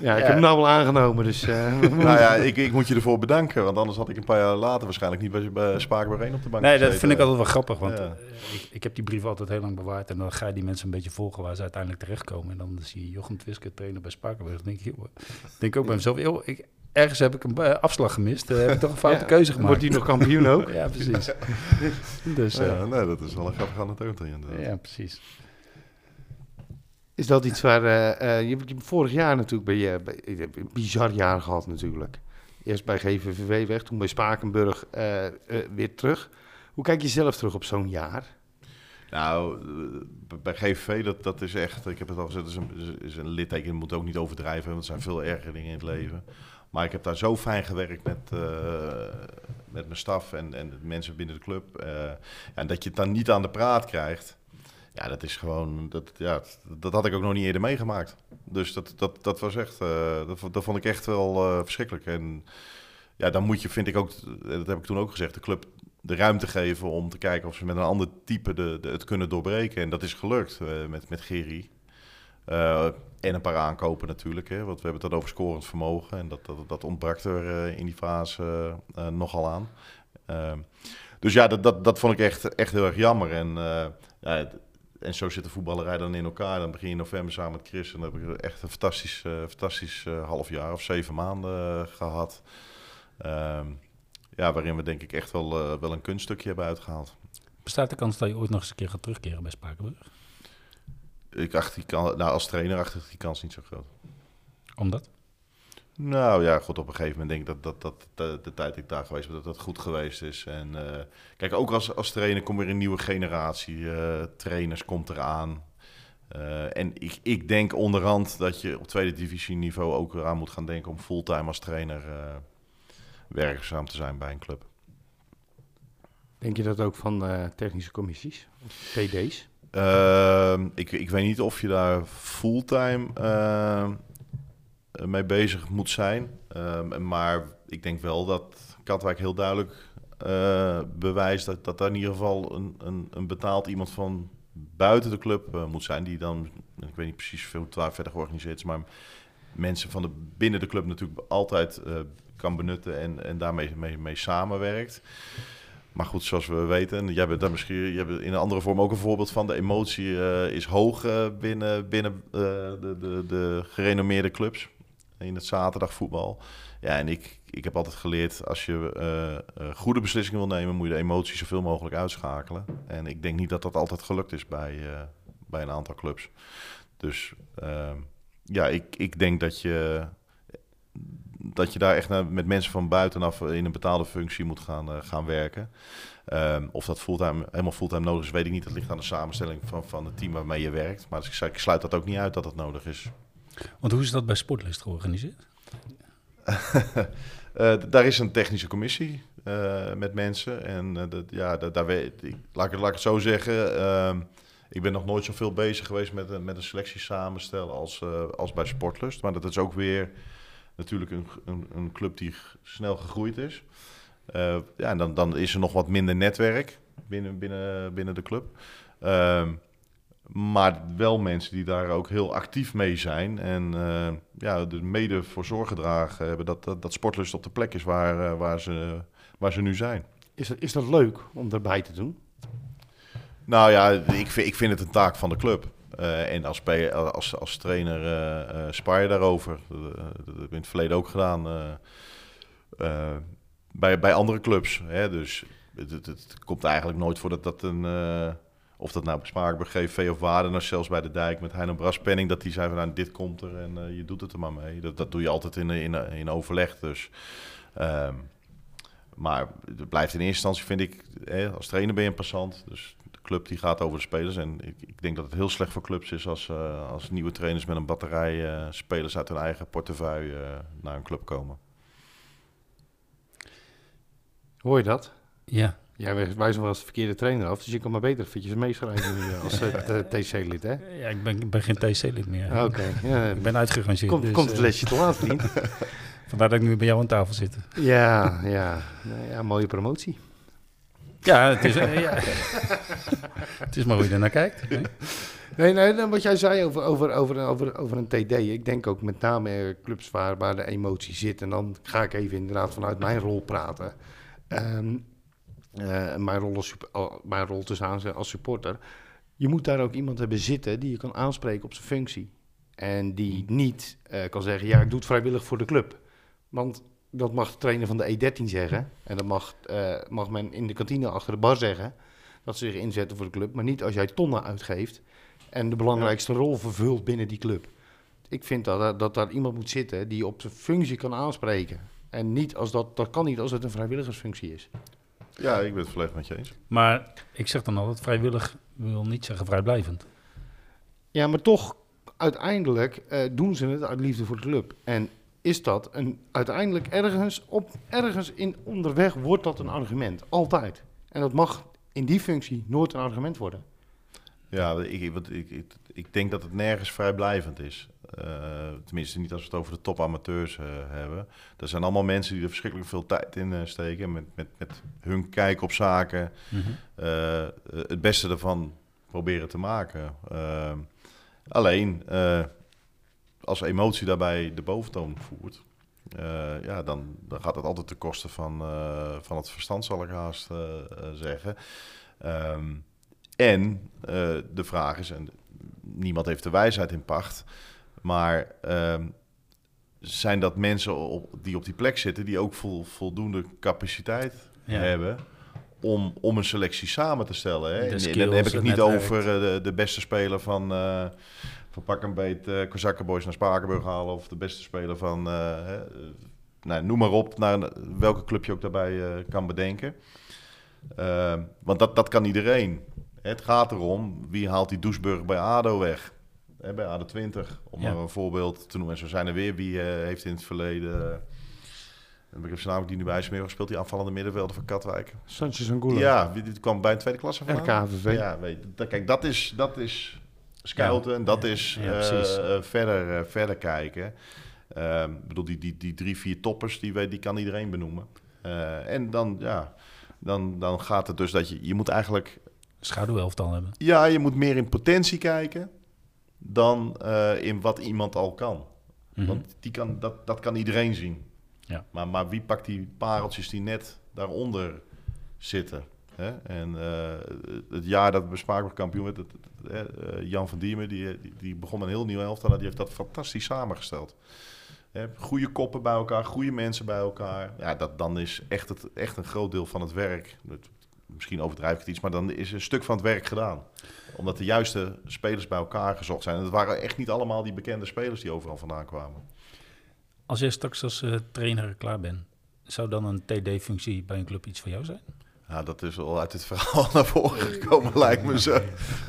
Ja, ik heb hem nou wel aangenomen, dus... *laughs* *laughs* nou ja, ik, ik, moet je ervoor bedanken, want anders had ik een paar jaar later waarschijnlijk niet bij, bij Spakenburg 1 op de bank Nee, gezeten. dat vind ik altijd wel grappig, want ik, ik, heb die brief altijd heel lang bewaard en dan ga je die mensen een beetje volgen waar ze uiteindelijk terechtkomen. En dan zie je Jochem Twiske trainer bij Spakenburg. Dan denk ik, denk ook bij mezelf, joh, ik, ergens heb ik een uh, afslag gemist. Uh, heb ik toch een foute ja, keuze gemaakt. Wordt hij nog kampioen ook? *laughs* ja, precies. *laughs* dus, uh, ja, nee, dat is wel een grappige anekdote inderdaad. Ja, precies. Is dat iets waar... je hebt vorig jaar natuurlijk bij je... Bij, een bizar jaar gehad natuurlijk. Eerst bij GVVW weg, toen bij Spakenburg weer terug. Hoe kijk je zelf terug op zo'n jaar? Nou, bij GVV, dat, dat is echt, ik heb het al gezegd, is een, is litteken, moet ook niet overdrijven, want er zijn veel ergere dingen in het leven. Maar ik heb daar zo fijn gewerkt met, uh, met mijn staf en, en de mensen binnen de club. Uh, en dat je het dan niet aan de praat krijgt, ja, dat is gewoon, dat, ja, dat had ik ook nog niet eerder meegemaakt. Dus dat, dat, dat was echt, dat, dat vond ik echt wel verschrikkelijk. En ja, dan moet je, vind ik ook, dat heb ik toen ook gezegd, de club de ruimte geven om te kijken of ze met een ander type de, de, het kunnen doorbreken. En dat is gelukt uh, met, met Geri. Uh, en een paar aankopen natuurlijk, hè, want we hebben het over scorend vermogen. En dat, dat, dat ontbrak er uh, in die fase nogal aan. Ehm, dus ja, dat, dat, dat vond ik echt, echt heel erg jammer. En, ja, en zo zit de voetballerij dan in elkaar. Dan begin je in november samen met Chris. En dan heb ik echt een fantastisch, fantastisch half jaar of zeven maanden gehad. Ehm, ja, waarin we denk ik echt wel, uh, wel een kunststukje hebben uitgehaald. Bestaat de kans dat je ooit nog eens een keer gaat terugkeren bij Spakenburg? Ik acht die kans, nou als trainer achter die kans niet zo groot. Omdat? Nou ja, goed, op een gegeven moment denk ik dat, dat, dat de, de tijd dat ik daar geweest ben, dat dat goed geweest is. En uh, kijk, ook als, als trainer komt weer een nieuwe generatie uh, trainers komt eraan. Uh, en ik, ik denk onderhand dat je op tweede divisie niveau ook eraan moet gaan denken om fulltime als trainer werkzaam te zijn bij een club. Denk je dat ook van uh, technische commissies, TD's? Uh, ik, ik weet niet of je daar fulltime uh, mee bezig moet zijn. maar ik denk wel dat Katwijk heel duidelijk uh, bewijst dat, dat daar in ieder geval een, een, een betaald iemand van buiten de club moet zijn. Die dan, ik weet niet precies hoe het waar verder georganiseerd is, maar mensen van de, binnen de club natuurlijk altijd kan benutten en, en daarmee mee, mee samenwerkt. Maar goed, zoals we weten, en jij bent daar misschien jij bent in een andere vorm ook een voorbeeld van. De emotie eh, is hoog eh, binnen, binnen eh, de, de, de gerenommeerde clubs in het zaterdagvoetbal. Ja, en ik, ik heb altijd geleerd, als je goede beslissingen wil nemen, moet je de emotie zoveel mogelijk uitschakelen. En ik denk niet dat dat altijd gelukt is bij, bij een aantal clubs. Dus ehm, ja, ik, ik denk dat je, dat je daar echt naar, met mensen van buitenaf in een betaalde functie moet gaan, eh, gaan werken. Ehm, of dat fulltime, helemaal fulltime nodig is, weet ik niet. Dat ligt aan de samenstelling van, van het team waarmee je werkt. Maar ik, ik sluit dat ook niet uit dat dat nodig is. Want hoe is dat bij Sportlist georganiseerd? *laughs* D- daar is een technische commissie eh, met mensen. En dat, ja, da- daar weet ik, laat, ik, het- laat ik het zo zeggen. ehm, ik ben nog nooit zoveel bezig geweest met, een- met een selectie samenstellen als, als bij Sportlust. Maar dat is ook weer natuurlijk een, een, een club die snel gegroeid is. Eh, ja, en dan, dan is er nog wat minder netwerk binnen, binnen, binnen de club. Ehm, maar wel mensen die daar ook heel actief mee zijn. En eh, ja, er mede voor zorg gedragen hebben dat, dat, dat sportlust op de plek is waar, eh, waar, ze, waar ze nu zijn. Is dat, is dat leuk om daarbij te doen? Nou ja, ik vind, ik vind het een taak van de club. Eh, en als, als, als trainer eh spaar je daarover. Dat, heb ik in het verleden ook gedaan. bij, bij andere clubs. Hè? Dus het, het, komt eigenlijk nooit voor dat dat een... of dat nou Spakenburg, GV of Waarden, of zelfs bij de Dijk met Heino Braspenning, dat die zei van nou, dit komt er en je doet het er maar mee. Dat, dat doe je altijd in, in, in overleg. Dus, ehm, maar het blijft in eerste instantie, vind ik, als trainer ben je een passant. Dus club die gaat over de spelers. En ik, ik denk dat het heel slecht voor clubs is als, eh, als nieuwe trainers met een batterij eh, spelers uit hun eigen portefeuille eh, naar een club komen. Hoor je dat? Ja. Jij wijst wijst wel eens de verkeerde trainer af, dus je kan maar beter eventjes meeschrijven nu, *laughs* als TC-lid, hè? ja, ik ben, ik ben geen TC-lid meer. Ah, Oké, *laughs* ja. Ik ben uitgerangeerd. Komt, dus, komt het lesje te laat, vriend? *laughs* vandaar dat ik nu bij jou aan tafel zit. ja, ja. Nou ja, mooie promotie. Ja, het is, eh, ja. *laughs* het is maar hoe je er naar kijkt. Nee, nee, dan wat jij zei over, over, over, over, over een TD. Ik denk ook met name clubs waar, waar de emotie zit. En dan ga ik even inderdaad vanuit mijn rol praten. Ehm, eh, mijn, rol als, al- mijn rol tussen aan als supporter. Je moet daar ook iemand hebben zitten die je kan aanspreken op zijn functie. En die niet eh, kan zeggen, ja, ik doe het vrijwillig voor de club. Want dat mag de trainer van de E13 zeggen. En dat mag, eh, mag men in de kantine achter de bar zeggen. Dat ze zich inzetten voor de club. Maar niet als jij tonnen uitgeeft en de belangrijkste rol vervult binnen die club. Ik vind dat, dat daar iemand moet zitten die op zijn functie kan aanspreken. En niet als dat, dat kan niet als het een vrijwilligersfunctie is. Ja, ik ben het volledig met je eens. Maar ik zeg dan altijd, vrijwillig wil niet zeggen vrijblijvend. Ja, maar toch, uiteindelijk eh, doen ze het uit liefde voor de club. En is dat een, uiteindelijk ergens, op, ergens in onderweg wordt dat een argument. Altijd. En dat mag in die functie nooit een argument worden. Ja, ik, wat, ik, ik, ik denk dat het nergens vrijblijvend is. Eh, tenminste, niet als we het over de topamateurs eh hebben. Er zijn allemaal mensen die er verschrikkelijk veel tijd in eh, steken. Met, met, met hun kijk op zaken. eh, het beste ervan proberen te maken. Alleen, eh, als emotie daarbij de boventoon voert... eh, ja, dan, dan gaat het altijd ten koste van, eh, van het verstand, zal ik haast eh, zeggen. Ehm, en de vraag is, en niemand heeft de wijsheid in pacht, maar ehm, zijn dat mensen op, die op die plek zitten die ook vol, voldoende capaciteit Ja. hebben om, om een selectie samen te stellen? Hè? En- dan heb ik het niet over de, de beste speler van, van pak een beet uh, Kozakkenboys naar Spakenburg halen of de beste speler van, eh, eh, nou, noem maar op, naar welke club je ook daarbij eh, kan bedenken. Ehm, want dat, dat kan iedereen. Het gaat erom, wie haalt die Doesburg bij ADO weg? Hè, bij ADO 20, om Ja. maar een voorbeeld te noemen. En zo zijn er weer wie eh, heeft in het verleden... eh, ik heb zijn naam ook die nu bij is meer gespeeld, die aanvallende middenvelder van Katwijk. Sanchez Angulo. Ja, die kwam bij een tweede klasse vandaan. RKVV. Ja, weet, kijk, dat is, dat is scouten en dat is eh, eh, verder, eh, verder kijken. Ehm, Ik bedoel, die, die, die drie, vier toppers, die, weet, die kan iedereen benoemen. En dan, ja, dan, dan gaat het dus dat je, je moet eigenlijk, Schaduwelftal hebben. ja, je moet meer in potentie kijken dan in wat iemand al kan. Mhm. Want die kan, dat, dat kan iedereen zien. Ja. Maar, maar wie pakt die pareltjes die net daaronder zitten. Hè? En eh, het jaar dat Bespaakbaar kampioen werd, het- eh, Jan van Diemen, die, die, begon een heel nieuw elftal. en Die heeft dat fantastisch samengesteld. Hè, goede koppen bij elkaar, goede mensen bij elkaar. Ja, dat, dan is echt, het, echt een groot deel van het werk. Misschien overdrijf ik het iets, maar dan is een stuk van het werk gedaan. Omdat de juiste spelers bij elkaar gezocht zijn. En het waren echt niet allemaal die bekende spelers die overal vandaan kwamen. Als jij straks als eh, trainer klaar bent, zou dan een TD-functie bij een club iets voor jou zijn? Ja, dat is al uit het verhaal *laughs* naar voren gekomen, lijkt me zo.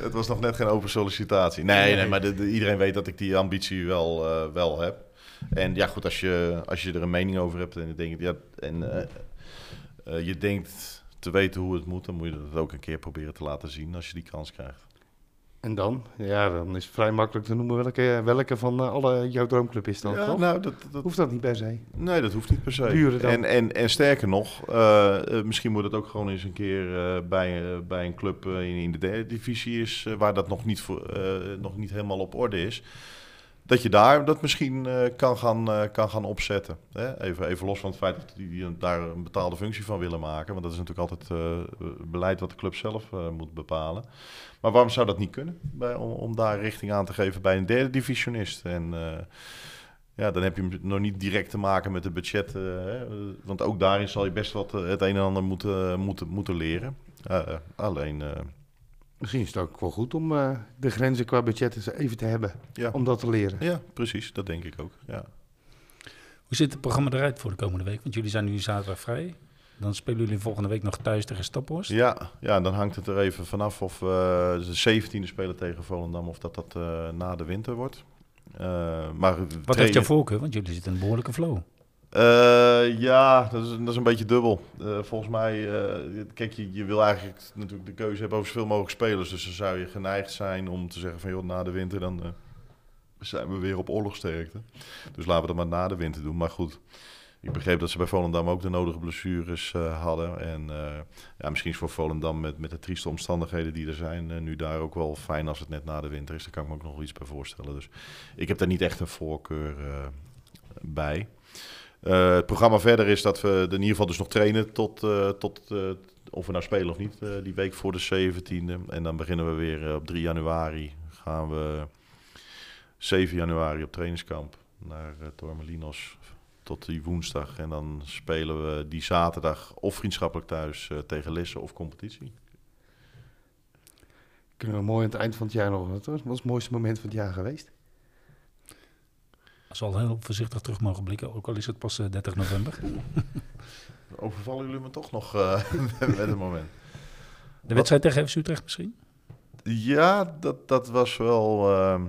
Het was nog net geen open sollicitatie. Nee, nee maar de- de- iedereen weet dat ik die ambitie wel, eh, wel heb. En ja, goed, als je, als je er een mening over hebt en, je denkt, ja, en eh, eh, je denkt te weten hoe het moet, dan moet je dat ook een keer proberen te laten zien als je die kans krijgt. En dan? Ja, dan is het vrij makkelijk te noemen welke, welke van eh, alle jouw droomclub is dan, ja, toch? nou, dat, dat, Hoeft dat niet per se? Nee, dat hoeft niet per se. Dan? En, en, en sterker nog, eh, eh, misschien moet het ook gewoon eens een keer bij, bij een club in, in de derde divisie is, waar dat nog niet, voor, nog niet helemaal op orde is. Dat je daar dat misschien eh, kan, gaan, eh, kan gaan opzetten. Hè? Even, even los van het feit dat die, daar een betaalde functie van willen maken. Want dat is natuurlijk altijd eh, beleid wat de club zelf moet bepalen. Maar waarom zou dat niet kunnen? Bij, om, om daar richting aan te geven bij een derde divisionist. En ja, dan heb je nog niet direct te maken met de budget. want ook daarin zal je best wat het een en ander moeten, moeten, moeten leren. Alleen, Misschien is het ook wel goed om eh, de grenzen qua budget eens even te hebben. ja. Om dat te leren. ja, precies. Dat denk ik ook. Ja. Hoe zit het programma eruit voor de komende week? Want jullie zijn nu zaterdag vrij. Dan spelen jullie volgende week nog thuis tegen Staphorst. Ja, ja, en dan hangt het er even vanaf of we de 17e spelen tegen Volendam... of dat dat eh, na de winter wordt. Eh, maar Wat heeft jouw voorkeur? Want jullie zitten in een behoorlijke flow. Eh, ja, dat is, dat is een beetje dubbel. Eh, volgens mij, eh, kijk, je, je wil eigenlijk natuurlijk de keuze hebben over zoveel mogelijk spelers. Dus dan zou je geneigd zijn om te zeggen van, joh, na de winter dan zijn we weer op oorlogsterkte. Dus laten we dat maar na de winter doen. Maar goed, ik begreep dat ze bij Volendam ook de nodige blessures hadden. En ja, misschien is voor Volendam met, met de trieste omstandigheden die er zijn, nu daar ook wel fijn als het net na de winter is. Daar kan ik me ook nog iets bij voorstellen. Dus ik heb daar niet echt een voorkeur bij. Eh, het programma verder is dat we in ieder geval dus nog trainen tot, eh, tot eh, of we nou spelen of niet, die week voor de 17e. En dan beginnen we weer op 3 januari. Gaan we 7 januari op trainingskamp naar Tormelinos tot die woensdag. En dan spelen we die zaterdag of vriendschappelijk thuis tegen Lisse of competitie. Kunnen we mooi aan het eind van het jaar nog... Wat was het mooiste moment van het jaar geweest? Als we al heel voorzichtig terug mogen blikken, ook al is het pas eh, 30 november. *laughs* Overvallen jullie me toch nog eh, *laughs* met een moment? De wedstrijd tegen FC Utrecht misschien? Ja, dat, dat was wel. ehm,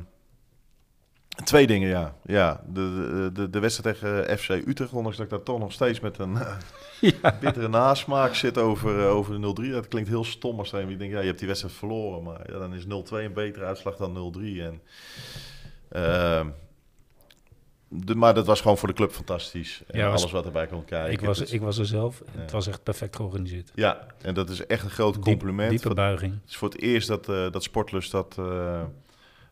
twee dingen, ja. ja de, de, de, wedstrijd tegen FC Utrecht, ondanks dat ik daar toch nog steeds met een eh, *laughs* bittere nasmaak zit over, eh, over de 0-3. Dat klinkt heel stom als die denkt, ja, je hebt die wedstrijd verloren. Maar ja, dan is 0-2 een betere uitslag dan 0-3. En, ehm, de, maar dat was gewoon voor de club fantastisch. En Ja, was- alles wat erbij kon kijken. ik, was, Het- ik was er zelf. Ja. Het was echt perfect georganiseerd. ja, en dat is echt een groot Diep- compliment. diepe Wat- buiging. het is voor het eerst dat, eh dat Sportlust dat, eh,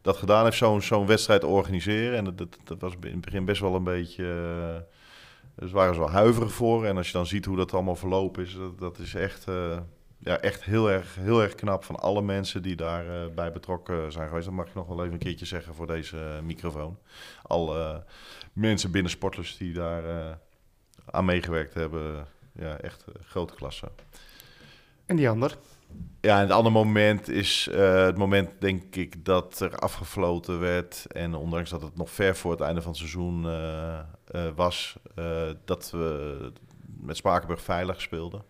dat gedaan heeft, zo'n zo'n wedstrijd organiseren. En dat, dat, dat was in het begin best wel een beetje... eh dus waren ze wel huiverig voor. En als je dan ziet hoe dat allemaal verlopen is, dat, dat is echt, ja, echt heel, erg, heel erg knap van alle mensen die daarbij bij betrokken zijn geweest. Dat mag ik nog wel even een keertje zeggen voor deze eh, microfoon. Alle mensen binnen Sportlust die daar eh, aan meegewerkt hebben. Ja, echt eh, grote klasse. En die ander? Ja, het andere moment is eh, het moment, denk ik, dat er afgefloten werd. En ondanks dat het nog ver voor het einde van het seizoen eh, eh, was, eh, dat we met Spakenburg veilig speelden.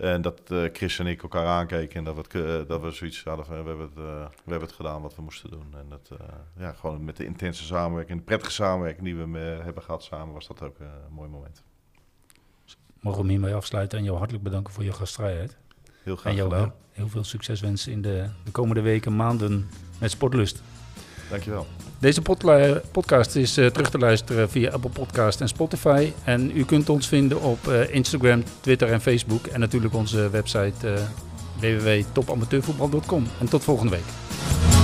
En dat eh, Chris en ik elkaar aankeken en dat we, het, eh, dat we zoiets hadden van, we hebben, het, eh, we hebben het gedaan wat we moesten doen. En dat, ja, gewoon met de intense samenwerking, de prettige samenwerking die we hebben gehad samen, was dat ook een mooi moment. Mogen we hiermee afsluiten en jou hartelijk bedanken voor je gastvrijheid. Heel graag En jou gedaan. heel veel succes wensen in de, de komende weken, maanden met Sportlust. Dankjewel. Deze potla- podcast is eh, terug te luisteren via Apple Podcast en Spotify. En u kunt ons vinden op eh, Instagram, Twitter en Facebook. En natuurlijk onze website www.topamateurvoetbal.com. En tot volgende week.